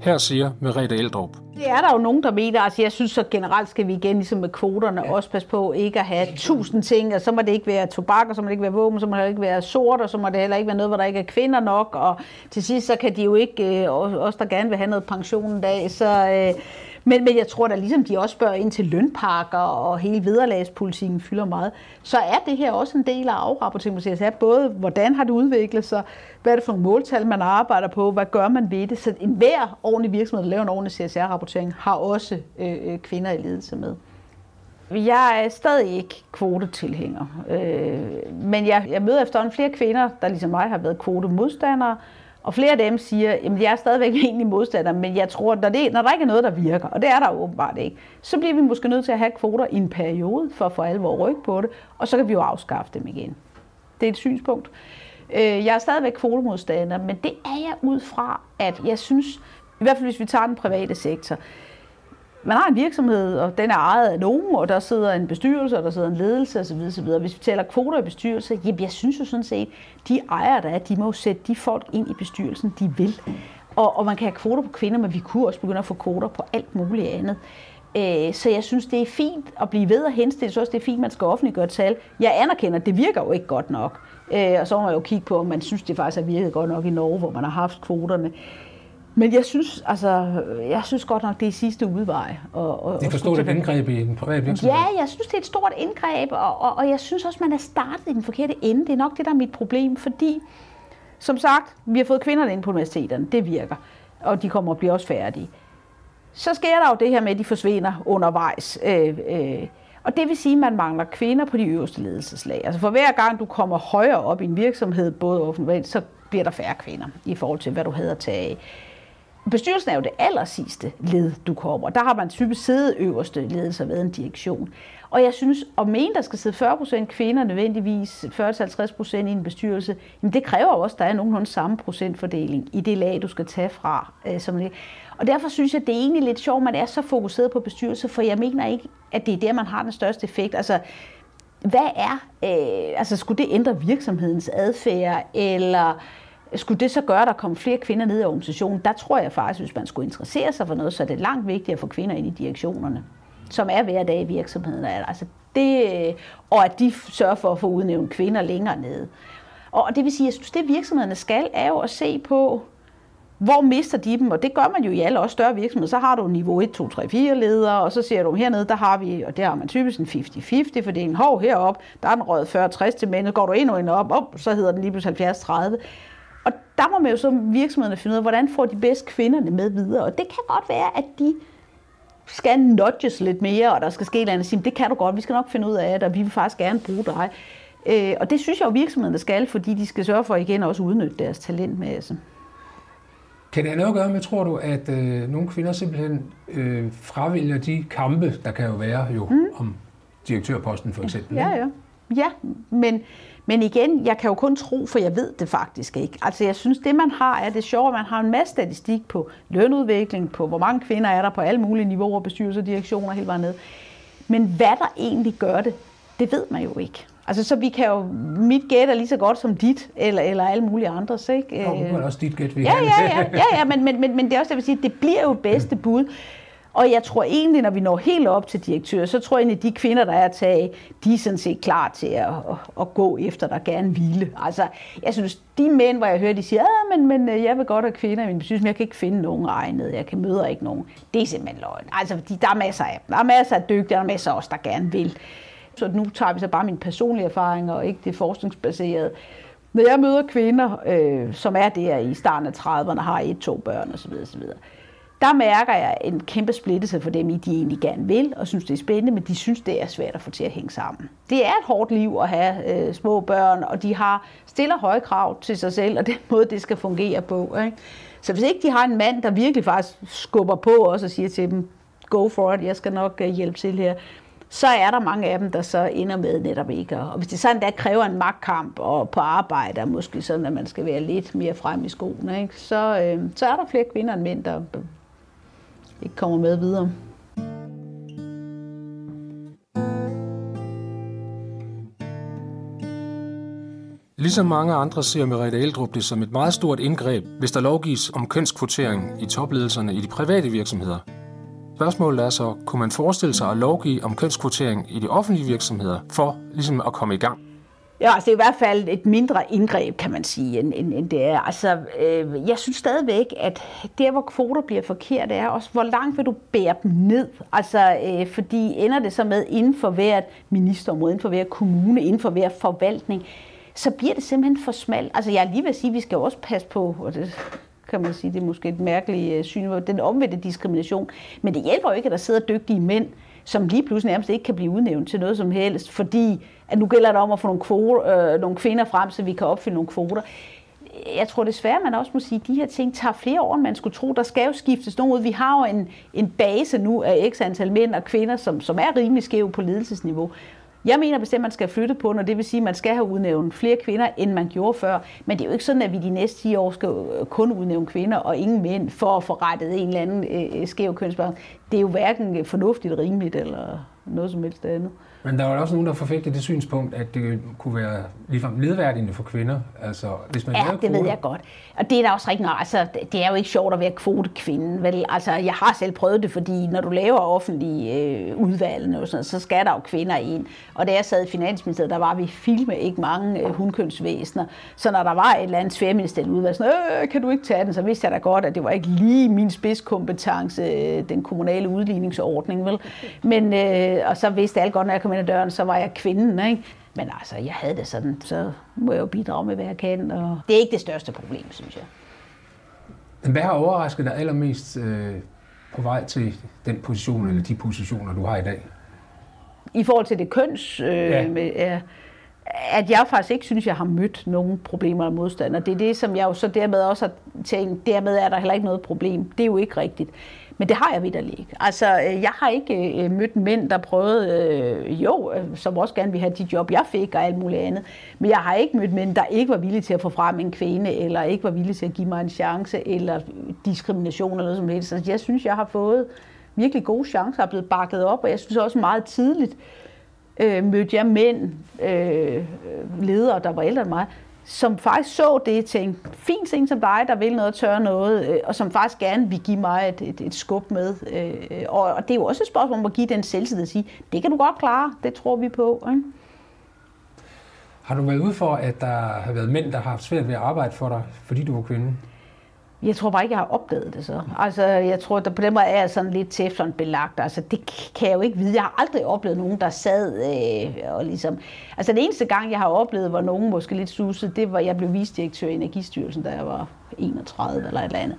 Her siger Merete Eldrup. Det er der jo nogen, der mener. Altså, jeg synes så generelt skal vi igen, ligesom med kvoterne, ja. også passe på ikke at have tusind ting. Og så må det ikke være tobak, og så må det ikke være våben, så må det ikke være sort, og så må det heller ikke være noget, hvor der ikke er kvinder nok. Og til sidst, så kan de jo ikke, øh, også der gerne vil have noget pension en dag, så... Øh, men, men jeg tror da ligesom de også spørger ind til lønpakker og hele vederlagspolitikken fylder meget, så er det her også en del af afrapporteringen på CSR. Altså, både hvordan har det udviklet sig, hvad er det for nogle måltal, man arbejder på, hvad gør man ved det. Så enhver ordentlig virksomhed, der laver en ordentlig CSR-rapportering, har også øh, øh, kvinder i ledelse med. Jeg er stadig ikke kvotetilhænger, øh, men jeg, jeg møder efterhånden flere kvinder, der ligesom mig har været kvotemodstandere, og flere af dem siger, at jeg er stadigvæk egentlig modstander, men jeg tror, at når, det, når der ikke er noget, der virker, og det er der åbenbart ikke, så bliver vi måske nødt til at have kvoter i en periode for at få alvor ryg på det, og så kan vi jo afskaffe dem igen. Det er et synspunkt. Øh, jeg er stadigvæk kvotemodstander, men det er jeg ud fra, at jeg synes, i hvert fald hvis vi tager den private sektor, man har en virksomhed, og den er ejet af nogen, og der sidder en bestyrelse, og der sidder en ledelse osv. osv. Hvis vi taler kvoter i bestyrelse, jamen jeg synes jo sådan set, de ejere, der er, de må jo sætte de folk ind i bestyrelsen, de vil. Og, og man kan have kvoter på kvinder, men vi kunne også begynde at få kvoter på alt muligt andet. Øh, så jeg synes, det er fint at blive ved at henstille. Så også, det er fint, at man skal offentliggøre tal. Jeg anerkender, at det virker jo ikke godt nok. Øh, og så må man jo kigge på, om man synes, det faktisk har virket godt nok i Norge, hvor man har haft kvoterne. Men jeg synes, altså, jeg synes godt nok, det er sidste udvej. Og, og, det er for stort et indgreb i en privat virksomhed? Ja, jeg synes, det er et stort indgreb, og, og, og jeg synes også, man er startet i den forkerte ende. Det er nok det, der er mit problem, fordi, som sagt, vi har fået kvinderne ind på universiteterne. Det virker, og de kommer og bliver også færdige. Så sker der jo det her med, at de forsvinder undervejs. Øh, øh, og det vil sige, at man mangler kvinder på de øverste ledelseslag. Altså for hver gang du kommer højere op i en virksomhed, både offentligt, så bliver der færre kvinder i forhold til, hvad du havde at tage af. Bestyrelsen er jo det allersidste led, du kommer. Der har man typisk siddet øverste ledelse ved en direktion. Og jeg synes, at mene, der skal sidde 40% kvinder, nødvendigvis 40-50% i en bestyrelse, jamen det kræver også, at der er nogenlunde samme procentfordeling i det lag, du skal tage fra. Øh, som det. Og derfor synes jeg, det er egentlig lidt sjovt, at man er så fokuseret på bestyrelse, for jeg mener ikke, at det er der, man har den største effekt. Altså, hvad er, øh, altså skulle det ændre virksomhedens adfærd, eller skulle det så gøre, at der kom flere kvinder ned i organisationen? Der tror jeg faktisk, hvis man skulle interessere sig for noget, så er det langt vigtigere at få kvinder ind i direktionerne, som er hver dag i virksomheden. Altså det, og at de sørger for at få udnævnt kvinder længere nede. Og det vil sige, at jeg synes, det virksomhederne skal, er jo at se på, hvor mister de dem? Og det gør man jo i alle også større virksomheder. Så har du niveau 1, 2, 3, 4 ledere, og så ser du hernede, der har vi, og der har man typisk en 50-50 fordeling. Hov, herop, der er den røget 40-60 til mænd, går du endnu en op, op, så hedder den lige pludselig 70-30. Og der må man jo så virksomhederne finde ud af, hvordan får de bedst kvinderne med videre. Og det kan godt være, at de skal nudges lidt mere, og der skal ske et eller andet. Sige, det kan du godt, vi skal nok finde ud af det, og vi vil faktisk gerne bruge dig. Øh, og det synes jeg jo virksomhederne skal, fordi de skal sørge for igen også udnytte deres talentmasse. Kan det have noget at gøre med, tror du, at øh, nogle kvinder simpelthen øh, fravælger de kampe, der kan jo være jo mm. om direktørposten for eksempel? Ja, ja. Ja, men, men igen, jeg kan jo kun tro, for jeg ved det faktisk ikke. Altså jeg synes, det man har, er det sjovt, man har en masse statistik på lønudvikling, på hvor mange kvinder er der på alle mulige niveauer, bestyrelser, direktioner, helt vejen ned. Men hvad der egentlig gør det, det ved man jo ikke. Altså, så vi kan jo, mit gæt er lige så godt som dit, eller, eller alle mulige andres, ikke? Det er også dit gæt, vi ja, ja, ja, ja, ja, men, men, men, men det er også det, vil sige, det bliver jo bedste bud. Og jeg tror egentlig, når vi når helt op til direktør, så tror jeg egentlig, at de kvinder, der er at tage, de er sådan set klar til at, at, gå efter, der gerne hvile. Altså, jeg synes, de mænd, hvor jeg hører, de siger, ja, men, men øh, jeg vil godt have kvinder i min bestyrelse, men jeg kan ikke finde nogen egnet, jeg kan møde ikke nogen. Det er simpelthen løgn. Altså, de, der er masser af Der er masser af dygtige, der er masser af os, der gerne vil. Så nu tager vi så bare min personlige erfaringer, og ikke det forskningsbaserede. Når jeg møder kvinder, øh, som er der i starten af 30'erne, har et, to børn osv., osv., der mærker jeg en kæmpe splittelse for dem, i de egentlig gerne vil, og synes, det er spændende, men de synes, det er svært at få til at hænge sammen. Det er et hårdt liv at have øh, små børn, og de har stiller høje krav til sig selv, og den måde, det skal fungere på. Ikke? Så hvis ikke de har en mand, der virkelig faktisk skubber på os og siger til dem, go for it, jeg skal nok øh, hjælpe til her, så er der mange af dem, der så ender med netop ikke. Og hvis det sådan der kræver en magtkamp og på arbejde, og måske sådan, at man skal være lidt mere frem i skoene, ikke? Så, øh, så er der flere kvinder end mænd, der ikke kommer med videre. Ligesom mange andre ser Merete Eldrup det som et meget stort indgreb, hvis der lovgives om kønskvotering i topledelserne i de private virksomheder. Spørgsmålet er så, kunne man forestille sig at lovgive om kønskvotering i de offentlige virksomheder for ligesom at komme i gang? Ja, altså det er i hvert fald et mindre indgreb, kan man sige, end, end, end det er. Altså, øh, jeg synes stadigvæk, at der, hvor kvoter bliver forkert, er også, hvor langt vil du bære dem ned? Altså, øh, fordi ender det så med inden for hvert ministerområde, inden for hver kommune, inden for hver forvaltning, så bliver det simpelthen for smalt. Altså, jeg er lige ved at sige, at vi skal også passe på, og det kan man sige, det er måske et mærkeligt øh, syn, den omvendte diskrimination. Men det hjælper jo ikke, at der sidder dygtige mænd, som lige pludselig nærmest ikke kan blive udnævnt til noget som helst, fordi at nu gælder det om at få nogle, kvoter, øh, nogle kvinder frem, så vi kan opfylde nogle kvoter. Jeg tror desværre, man også må sige, at de her ting tager flere år, end man skulle tro. Der skal jo skiftes noget ud. Vi har jo en, en base nu af x antal mænd og kvinder, som, som er rimelig skæve på ledelsesniveau. Jeg mener bestemt, at man skal flytte på, og det vil sige, at man skal have udnævnt flere kvinder, end man gjorde før. Men det er jo ikke sådan, at vi de næste 10 år skal øh, kun udnævne kvinder og ingen mænd for at få rettet en eller anden øh, øh skæv kønsbalance. Det er jo hverken fornuftigt, rimeligt eller noget som helst andet. Men der er jo også nogen, der forfægter det synspunkt, at det kunne være ligefrem nedværdigende for kvinder. Altså, hvis man ja, det kvoter. ved jeg godt. Og det er da også rigtig Altså, det er jo ikke sjovt at være kvotekvinde. Vel? Altså, jeg har selv prøvet det, fordi når du laver offentlige øh, udvalg, og sådan, så skal der jo kvinder ind. Og da jeg sad i Finansministeriet, der var vi filme ikke mange øh, hundkønsvæsener. Så når der var et eller andet tværministerielt udvalg, sådan, øh, kan du ikke tage den, så vidste jeg da godt, at det var ikke lige min spidskompetence, øh, den kommunale udligningsordning. Vel? Men, øh, og så vidste alle godt, når jeg kom ind ad døren, så var jeg kvinden, ikke? Men altså, jeg havde det sådan, så må jeg jo bidrage med, hvad jeg kan, og det er ikke det største problem, synes jeg. Hvad har overrasket dig allermest øh, på vej til den position, eller de positioner, du har i dag? I forhold til det køns, øh, ja. med, ja, at jeg faktisk ikke synes, jeg har mødt nogen problemer eller modstander. Det er det, som jeg jo så dermed også har tænkt, dermed er der heller ikke noget problem. Det er jo ikke rigtigt. Men det har jeg vidderlig ikke. Altså, øh, jeg har ikke øh, mødt mænd, der prøvede, øh, jo, øh, som også gerne vil have de job, jeg fik og alt muligt andet. Men jeg har ikke mødt mænd, der ikke var villige til at få frem en kvinde, eller ikke var villige til at give mig en chance, eller diskrimination eller noget som helst. Så altså, jeg synes, jeg har fået virkelig gode chancer, er blevet bakket op, og jeg synes også meget tidligt, øh, mødte jeg mænd, øh, øh ledere, der var ældre end mig, som faktisk så det tænkte, fint ting som dig, der vil noget, tør noget, øh, og som faktisk gerne vil give mig et, et, et skub med. Øh, og, og det er jo også et spørgsmål om at give den selvtillid og sige, det kan du godt klare, det tror vi på. Ikke? Har du været ude for, at der har været mænd, der har haft svært ved at arbejde for dig, fordi du var kvinde? Jeg tror bare ikke, jeg har opdaget det så. Altså, jeg tror, at på den måde er jeg sådan lidt teflon belagt. Altså, det kan jeg jo ikke vide. Jeg har aldrig oplevet nogen, der sad øh, og ligesom... Altså, den eneste gang, jeg har oplevet, hvor nogen måske lidt susede, det var, jeg blev visdirektør i Energistyrelsen, da jeg var 31 eller et eller andet.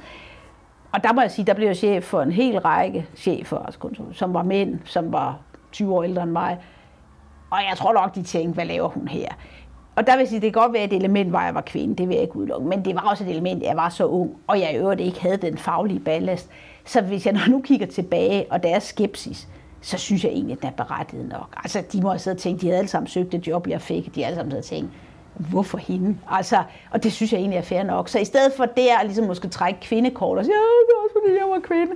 Og der må jeg sige, der blev jeg chef for en hel række chefer, altså, som var mænd, som var 20 år ældre end mig. Og jeg tror nok, de tænkte, hvad laver hun her? Og der vil jeg sige, det kan godt være, at et element var, jeg var kvinde, det vil jeg ikke udelukke, men det var også et element, jeg var så ung, og jeg i øvrigt ikke havde den faglige ballast. Så hvis jeg nu kigger tilbage, og der er skepsis, så synes jeg egentlig, at den er berettiget nok. Altså, de må have siddet og tænkt, de havde alle sammen søgt det job, jeg fik. De havde alle sammen siddet og tænkt, hvorfor hende? Altså, og det synes jeg egentlig er fair nok. Så i stedet for der at ligesom måske trække kvindekort og sige, ja, det er også fordi, jeg var kvinde.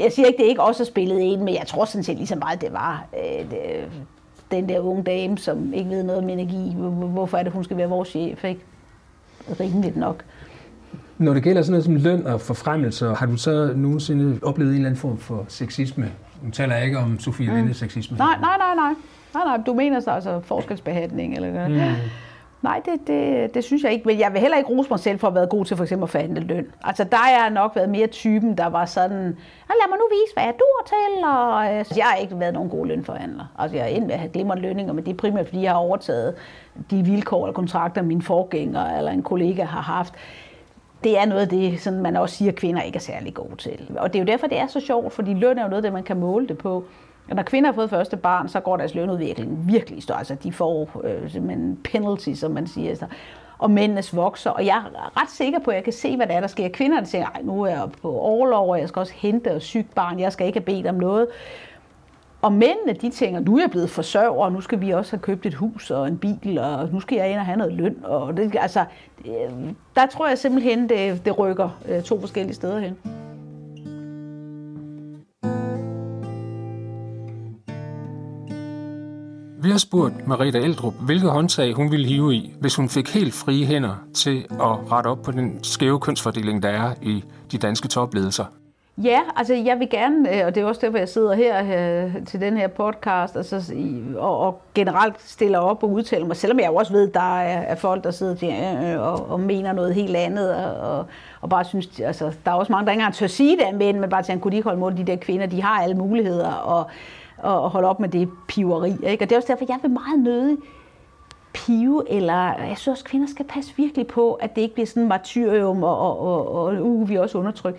Jeg siger ikke, det ikke også spillet ind, men jeg tror sådan set lige så meget, det var øh, det, den der unge dame, som ikke ved noget om energi. Hvorfor er det, hun skal være vores chef? Ikke? Rimeligt nok. Når det gælder sådan noget som løn og forfremmelser, har du så nogensinde oplevet en eller anden form for sexisme? Nu taler jeg ikke om Sofie mm. Lindes sexisme. Nej, nej, nej, nej. Nej, nej, du mener så altså forskelsbehandling eller mm. Nej, det, det, det synes jeg ikke. Men jeg vil heller ikke rose mig selv for at have været god til for eksempel at forhandle løn. Altså, der har jeg nok været mere typen, der var sådan, lad mig nu vise, hvad jeg dur til. Og, altså, jeg har ikke været nogen god lønforhandler. Altså, jeg er endt med at have glimrende lønninger, men det er primært, fordi jeg har overtaget de vilkår eller kontrakter, min forgænger eller en kollega har haft det er noget af det, sådan man også siger, at kvinder ikke er særlig gode til. Og det er jo derfor, det er så sjovt, fordi løn er jo noget, det man kan måle det på. Og når kvinder har fået første barn, så går deres lønudvikling virkelig stort. Altså, de får øh, simpelthen penalty, som man siger. Så. Og mændenes vokser. Og jeg er ret sikker på, at jeg kan se, hvad der er, der sker. Kvinderne siger, at nu er jeg på overlov, og jeg skal også hente og sygt barn. Jeg skal ikke have bedt om noget. Og mændene, de tænker, nu er jeg blevet forsørger, og nu skal vi også have købt et hus og en bil, og nu skal jeg ind og have noget løn. Og det, altså, øh, der tror jeg simpelthen, det, det rykker øh, to forskellige steder hen. Bliver spurgt Marita Eldrup, hvilke håndtag hun ville hive i, hvis hun fik helt frie hænder til at rette op på den skæve kønsfordeling, der er i de danske topledelser. Ja, altså jeg vil gerne, øh, og det er også derfor, jeg sidder her øh, til den her podcast, altså, og, og generelt stiller op og udtaler mig, selvom jeg jo også ved, at der er, er folk, der sidder der øh, og, og mener noget helt andet, og, og bare synes, altså der er også mange, der ikke engang tør sige det, men, men bare tænker, kunne de ikke holde mod de der kvinder, de har alle muligheder, og, og holde op med det piveri. Ikke? Og det er også derfor, jeg vil meget nødig pive, eller jeg synes også, at kvinder skal passe virkelig på, at det ikke bliver sådan martyrium, og, og, og, og uh, vi er også undertrykt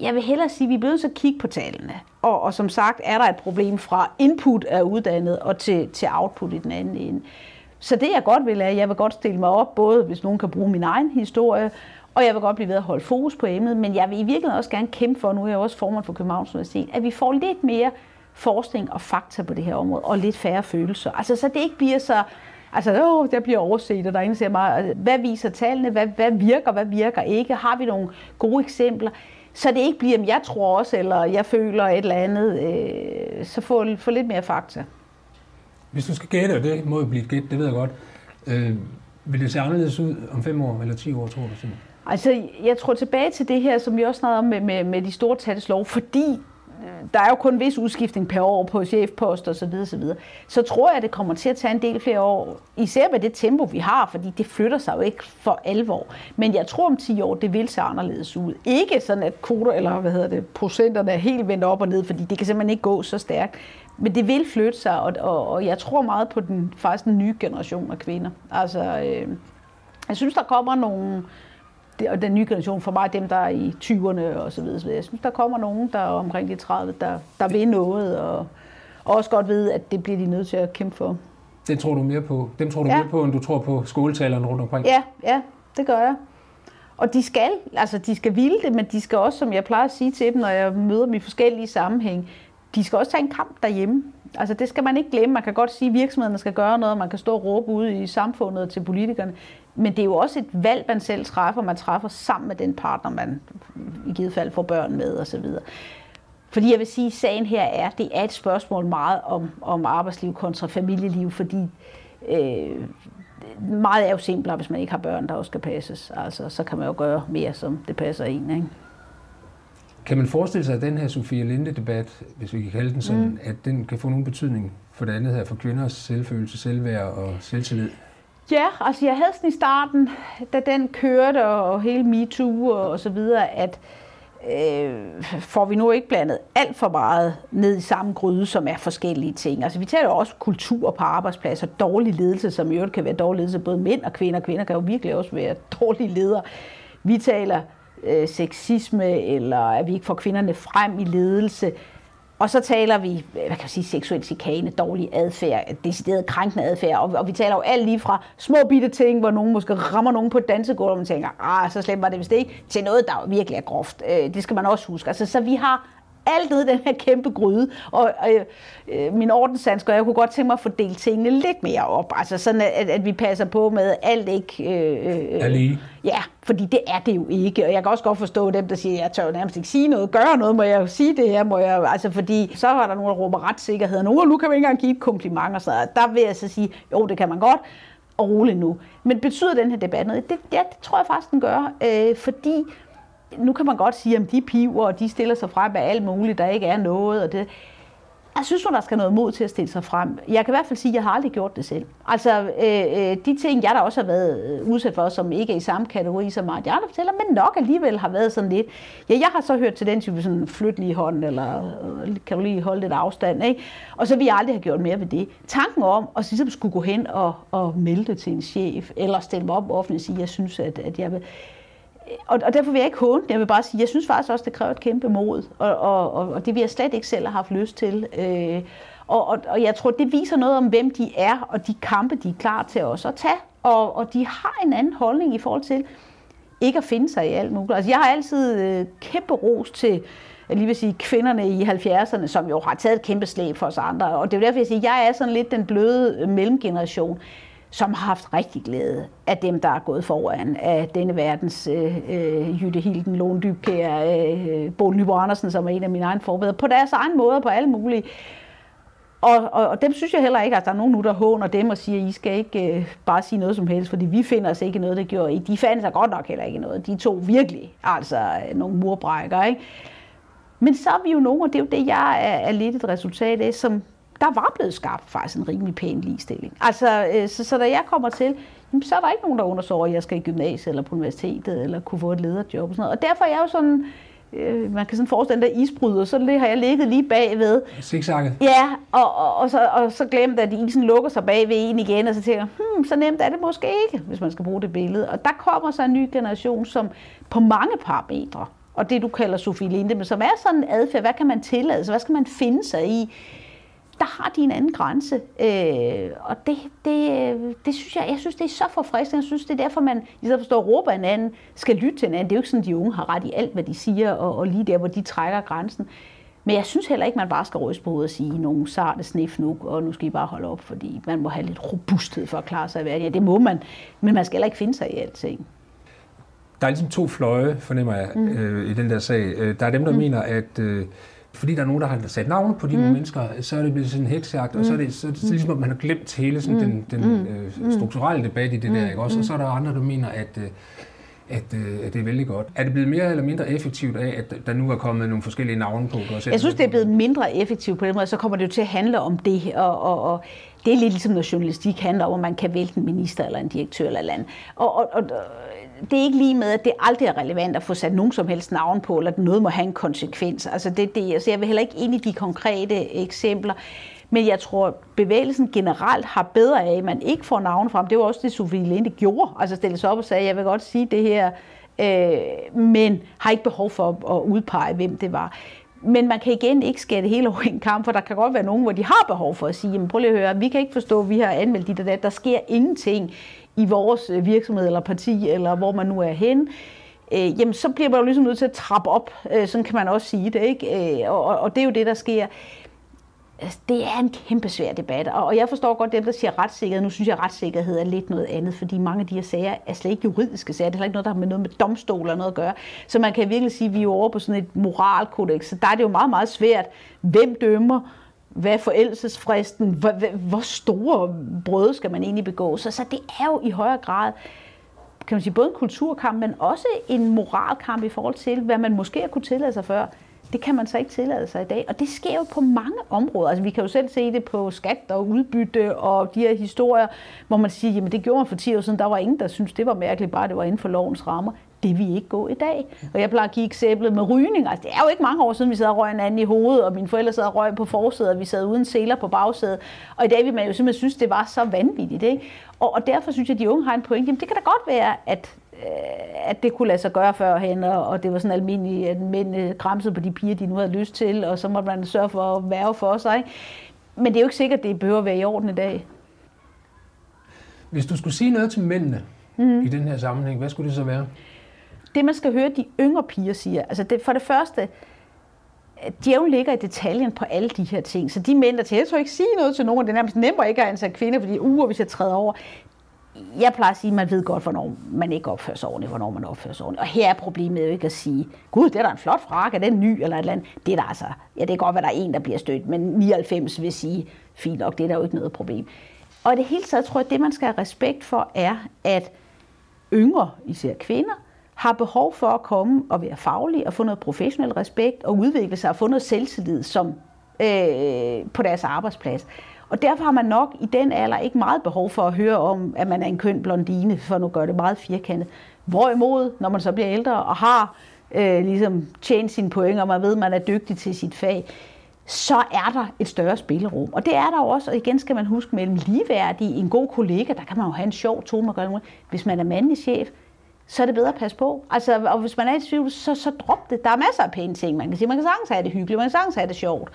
jeg vil hellere sige, at vi er blevet så at kigge på tallene. Og, og som sagt er der et problem fra input af uddannet og til, til output i den anden ende. Så det jeg godt vil er, at jeg vil godt stille mig op, både hvis nogen kan bruge min egen historie, og jeg vil godt blive ved at holde fokus på emnet, men jeg vil i virkeligheden også gerne kæmpe for, nu er jeg også formand for Københavns Universitet, at vi får lidt mere forskning og fakta på det her område, og lidt færre følelser. Altså, så det ikke bliver så, altså, åh, der bliver overset, og der er ingen, der mig, altså, hvad viser tallene, hvad, hvad virker, hvad virker ikke, har vi nogle gode eksempler? så det ikke bliver, jeg tror også, eller jeg føler et eller andet, øh, så få, få lidt mere fakta. Hvis du skal gætte, og det må jo blive gæt, det ved jeg godt, øh, vil det se anderledes ud om fem år eller ti år, tror du? Simpelthen? Altså, jeg tror tilbage til det her, som vi også snakkede om med, med, med de store talslov, fordi øh, der er jo kun en vis udskiftning per år på chefpost og så videre, så videre. Så tror jeg, at det kommer til at tage en del flere år, især med det tempo, vi har, fordi det flytter sig jo ikke for alvor. Men jeg tror om 10 år, det vil se anderledes ud. Ikke sådan, at kvoter, eller hvad hedder det, procenterne er helt vendt op og ned, fordi det kan simpelthen ikke gå så stærkt. Men det vil flytte sig, og, og, og jeg tror meget på den, faktisk den nye generation af kvinder. Altså, øh, jeg synes, der kommer nogle, øh, og den nye generation, for mig dem, der er i 20'erne og så videre. Jeg synes, der kommer nogen, der er omkring de 30, der, der vil noget, og, og også godt ved, at det bliver de nødt til at kæmpe for. Det tror du mere på? Dem tror du ja. mere på, end du tror på skoletalerne rundt omkring? Ja, ja, det gør jeg. Og de skal, altså de skal ville det, men de skal også, som jeg plejer at sige til dem, når jeg møder dem i forskellige sammenhæng, de skal også tage en kamp derhjemme. Altså det skal man ikke glemme. Man kan godt sige, at virksomhederne skal gøre noget, man kan stå og råbe ud i samfundet til politikerne. Men det er jo også et valg, man selv træffer. Man træffer sammen med den partner, man i givet fald får børn med osv. Fordi jeg vil sige, at sagen her er, det er et spørgsmål meget om, om arbejdsliv kontra familieliv, fordi øh, meget er jo simplere, hvis man ikke har børn, der også skal passes. Altså, så kan man jo gøre mere, som det passer en. Ikke? Kan man forestille sig, at den her Sofia Linde-debat, hvis vi kan kalde den sådan, mm. at den kan få nogen betydning for det andet her, for kvinders selvfølelse, selvværd og selvtillid? Ja, altså jeg havde sådan i starten, da den kørte, og hele MeToo og så videre, at øh, får vi nu ikke blandet alt for meget ned i samme gryde, som er forskellige ting. Altså vi taler jo også kultur på arbejdspladser, dårlig ledelse, som i øvrigt kan være dårlig ledelse, både mænd og kvinder. Kvinder kan jo virkelig også være dårlige ledere. Vi taler øh, sexisme, eller at vi ikke får kvinderne frem i ledelse. Og så taler vi, øh, hvad kan man sige, seksuel chikane, dårlig adfærd, decideret krænkende adfærd, og, og vi taler jo alt lige fra små bitte ting, hvor nogen måske rammer nogen på et dansegulv, og man tænker, ah, så slemt var det vist ikke, til noget, der virkelig er groft. Øh, det skal man også huske. Altså, så vi har alt ned i den her kæmpe gryde. Og øh, min ordensandsker, jeg kunne godt tænke mig at fordele tingene lidt mere op. Altså sådan, at, at vi passer på med alt ikke... Øh, øh, er lige. Ja, fordi det er det jo ikke. Og jeg kan også godt forstå dem, der siger, jeg tør nærmest ikke sige noget, gøre noget, må jeg jo sige det her, må jeg, altså fordi så var der nogen, der råber retssikkerhed, og nu kan vi ikke engang give et kompliment, og så der vil jeg så sige, jo, det kan man godt, og roligt nu. Men betyder den her debat noget? Det, ja, det tror jeg faktisk, den gør, øh, fordi nu kan man godt sige, at de piver, og de stiller sig frem af alt muligt, der ikke er noget. Og det. Jeg synes der skal noget mod til at stille sig frem. Jeg kan i hvert fald sige, at jeg har aldrig gjort det selv. Altså, øh, øh de ting, jeg der også har været øh, udsat for, som ikke er i samme kategori som meget jeg andre fortæller, men nok alligevel har været sådan lidt. Ja, jeg har så hørt til den type sådan, flyt lige hånden, eller øh, kan du lige holde lidt afstand, ikke? Og så vil jeg aldrig have gjort mere ved det. Tanken om at ligesom skulle gå hen og, og melde det til en chef, eller stille mig op offentligt og sige, at jeg synes, at, at jeg vil og, og derfor vil jeg ikke håne Jeg vil bare sige, jeg synes faktisk også, det kræver et kæmpe mod. Og, og, og, og det vil jeg slet ikke selv have haft lyst til. Øh, og, og, og jeg tror, det viser noget om, hvem de er, og de kampe, de er klar til også at tage. Og, og de har en anden holdning i forhold til ikke at finde sig i alt muligt. Altså, jeg har altid øh, kæmpe ros til jeg lige vil sige, kvinderne i 70'erne, som jo har taget et kæmpe slæb for os andre. Og det er derfor, jeg siger, at jeg er sådan lidt den bløde mellemgeneration som har haft rigtig glæde af dem, der er gået foran, af denne verdens øh, øh Jytte Hilden, Lone Dybkær, øh, Bo Nyborg Andersen, som er en af mine egne forbedre, på deres egen måde, på alle mulige. Og, og, og dem synes jeg heller ikke, at der er nogen nu, der håner dem og siger, I skal ikke øh, bare sige noget som helst, fordi vi finder os ikke noget, det gjorde I. De fandt sig godt nok heller ikke noget. De to virkelig, altså øh, nogle murbrækker, ikke? Men så er vi jo nogen, og det er jo det, jeg er, er lidt et resultat af, som der var blevet skabt faktisk en rimelig pæn ligestilling. Altså, øh, så, så da jeg kommer til, jamen, så er der ikke nogen, der undersøger, at jeg skal i gymnasiet eller på universitetet, eller kunne få et lederjob og sådan noget. Og derfor er jeg jo sådan, øh, man kan sådan forestille den der isbryder, så det har jeg ligget lige bagved. Zigzagget. Ja, og, og, og, så, og så glemt, at isen lukker sig bag ved en igen, og så tænker hmm, så nemt er det måske ikke, hvis man skal bruge det billede. Og der kommer så en ny generation, som på mange parametre, og det du kalder Sofie Linde, men som er sådan en adfærd, hvad kan man tillade sig, hvad skal man finde sig i? Der har de en anden grænse. Øh, og det, det, det synes jeg, jeg synes, det er så forfriskende. Jeg synes, det er derfor, man i stedet for at råbe hinanden, skal lytte til hinanden. Det er jo ikke sådan, at de unge har ret i alt, hvad de siger, og, og lige der, hvor de trækker grænsen. Men jeg synes heller ikke, man bare skal ryste på hovedet og sige, nogen sarte snif nu, og nu skal I bare holde op, fordi man må have lidt robusthed for at klare sig i verden. Ja, det må man, men man skal heller ikke finde sig i alting. Der er ligesom to fløje, fornemmer jeg, mm. øh, i den der sag. Øh, der er dem, der mm. mener, at øh, fordi der er nogen, der har sat navn på de mm. mennesker, så er det blevet sådan en heksjagt, mm. og så er det, så det, så ligesom, at man har glemt hele sådan, mm. den, den mm. øh, strukturelle debat i det mm. der, ikke også? Og så er der andre, der mener, at, øh, at, øh, at det er vældig godt. Er det blevet mere eller mindre effektivt af, at der nu er kommet nogle forskellige navne på? Jeg synes, det er blevet mindre effektivt på den måde, så kommer det jo til at handle om det, og, og, og det er lidt ligesom, når journalistik handler om, at man kan vælte en minister eller en direktør eller andet. Og, og, og det er ikke lige med, at det aldrig er relevant at få sat nogen som helst navn på, eller at noget må have en konsekvens. Altså det, det, altså jeg vil heller ikke ind i de konkrete eksempler. Men jeg tror, bevægelsen generelt har bedre af, at man ikke får navn frem. Det var også det, Sofie Linde gjorde. Altså stille sig op og sagde, jeg vil godt sige det her, øh, men har ikke behov for at udpege, hvem det var. Men man kan igen ikke skære det hele over en kamp, for der kan godt være nogen, hvor de har behov for at sige, jamen prøv lige at høre, vi kan ikke forstå, at vi har anmeldt dit og dat. Der sker ingenting i vores øh, virksomhed eller parti, eller hvor man nu er hen, øh, jamen så bliver man jo ligesom nødt til at trappe op. Øh, sådan kan man også sige det, ikke? Øh, og, og det er jo det, der sker. Altså, det er en kæmpe svær debat, og jeg forstår godt dem, der siger retssikkerhed. Nu synes jeg, at retssikkerhed er lidt noget andet, fordi mange af de her sager er slet ikke juridiske sager. Det er heller ikke noget, der har med noget med domstol eller noget at gøre. Så man kan virkelig sige, at vi er over på sådan et moralkodex. Så der er det jo meget, meget svært. Hvem dømmer? Hvad er forældelsesfristen, hvor, hvor store brød skal man egentlig begå. Så, så det er jo i højere grad kan man sige, både en kulturkamp, men også en moralkamp i forhold til, hvad man måske har kunne tillade sig før. Det kan man så ikke tillade sig i dag, og det sker jo på mange områder. Altså, vi kan jo selv se det på skat og udbytte og de her historier, hvor man siger, jamen det gjorde man for 10 år siden, der var ingen, der syntes, det var mærkeligt, bare det var inden for lovens rammer det vil ikke gå i dag. Og jeg plejer at give eksemplet med rygning. Altså, det er jo ikke mange år siden, vi sad og røg en anden i hovedet, og mine forældre sad og røg på forsædet, og vi sad uden seler på bagsædet. Og i dag vil man jo simpelthen synes, det var så vanvittigt. Ikke? Og, og derfor synes jeg, at de unge har en pointe. Jamen, det kan da godt være, at øh, at det kunne lade sig gøre førhen, og det var sådan almindeligt, at mænd kramsede på de piger, de nu havde lyst til, og så måtte man sørge for at være for sig. Men det er jo ikke sikkert, at det behøver at være i orden i dag. Hvis du skulle sige noget til mændene mm. i den her sammenhæng, hvad skulle det så være? Det, man skal høre de yngre piger siger, altså det, for det første, djævlen ligger i detaljen på alle de her ting. Så de mænd, der til, jeg tror ikke sige noget til nogen, det er nærmest nemmere ikke at ansætte kvinder, fordi uger, hvis jeg træder over. Jeg plejer at sige, at man ved godt, hvornår man ikke opfører sig ordentligt, hvornår man opfører sig ordentligt. Og her er problemet jo ikke at sige, gud, det er da en flot frakke, er den ny eller et eller andet. Det er der altså, ja, det kan godt være, der er en, der bliver stødt, men 99 vil sige, fint nok, det er der jo ikke noget problem. Og i det hele taget tror jeg, at det, man skal have respekt for, er, at yngre, især kvinder, har behov for at komme og være faglige og få noget professionel respekt og udvikle sig og få noget selvtillid som, øh, på deres arbejdsplads. Og derfor har man nok i den alder ikke meget behov for at høre om, at man er en køn blondine, for nu gør det meget firkantet. Hvorimod, når man så bliver ældre og har øh, ligesom tjent sine point, og man ved, at man er dygtig til sit fag, så er der et større spillerum. Og det er der også, og igen skal man huske, mellem ligeværdige, en god kollega, der kan man jo have en sjov tone, hvis man er mandlig chef, så er det bedre at passe på. Altså, og hvis man er i tvivl, så, så drop det. Der er masser af pæne ting, man kan sige. Man kan sagtens have det hyggeligt, man kan sagtens have det sjovt.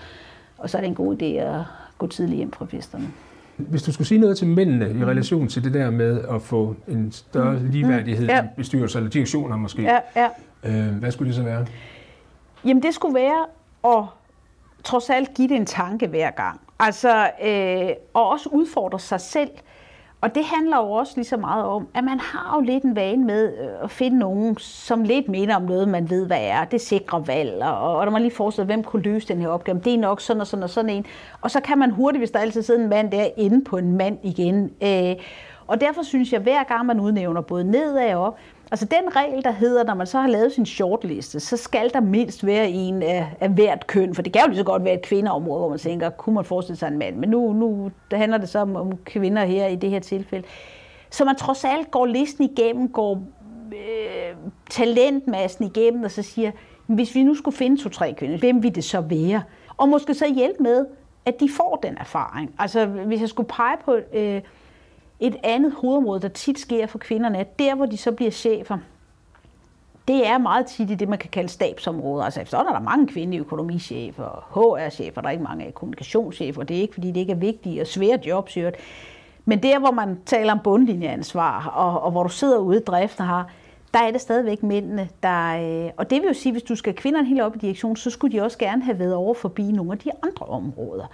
Og så er det en god idé at gå tidligt hjem fra festerne. Hvis du skulle sige noget til mændene i relation til det der med at få en større mm. ligeværdighed ja. i bestyrelser eller direktioner måske, ja, ja. Øh, hvad skulle det så være? Jamen det skulle være at trods alt give det en tanke hver gang. Altså, øh, og også udfordre sig selv og det handler jo også lige så meget om, at man har jo lidt en vane med øh, at finde nogen, som lidt minder om noget, man ved, hvad er. Det sikrer valg, og, og når man lige forestiller, hvem kunne løse den her opgave, det er nok sådan og sådan og sådan en. Og så kan man hurtigt, hvis der altid sidder en mand der, inde på en mand igen. Øh, og derfor synes jeg, hver gang man udnævner både nedad og op, Altså den regel, der hedder, når man så har lavet sin shortliste, så skal der mindst være en af, af hvert køn, for det kan jo lige så godt være et kvindeområde, hvor man tænker, kunne man forestille sig en mand, men nu, nu der handler det så om, om kvinder her i det her tilfælde. Så man trods alt går listen igennem, går øh, talentmassen igennem, og så siger, hvis vi nu skulle finde to-tre kvinder, hvem vil det så være? Og måske så hjælpe med, at de får den erfaring. Altså hvis jeg skulle pege på... Øh, et andet hovedområde, der tit sker for kvinderne, er der, hvor de så bliver chefer. Det er meget tit i det, man kan kalde stabsområder. Altså så er der mange kvindelige økonomichefer, HR-chefer, der er ikke mange kommunikationschefer. Det er ikke, fordi det ikke er vigtige og svære jobs. Men der, hvor man taler om bundlinjeansvar, og, og hvor du sidder ude i driften har, der er det stadigvæk mændene, der... Øh, og det vil jo sige, hvis du skal kvinderne helt op i direktion, så skulle de også gerne have været over forbi nogle af de andre områder.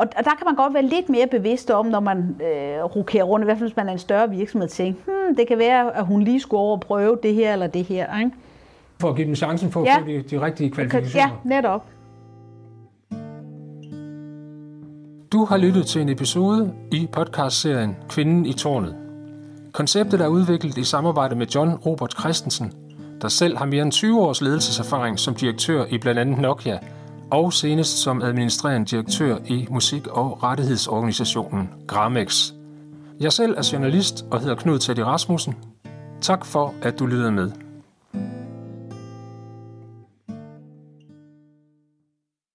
Og, og der kan man godt være lidt mere bevidst om, når man øh, rokerer rundt, i hvert fald hvis man er en større virksomhed, at tænke, hmm, det kan være, at hun lige skulle over og prøve det her eller det her. Ikke? For at give dem chancen for at ja. få de, de rigtige kvalifikationer. Ja, netop. Du har lyttet til en episode i podcastserien Kvinden i tårnet. Konceptet er udviklet i samarbejde med John Robert Christensen, der selv har mere end 20 års ledelseserfaring som direktør i blandt andet Nokia – og senest som administrerende direktør i musik- og rettighedsorganisationen Gramex. Jeg selv er journalist og hedder Knud Teddy Rasmussen. Tak for, at du lyttede med.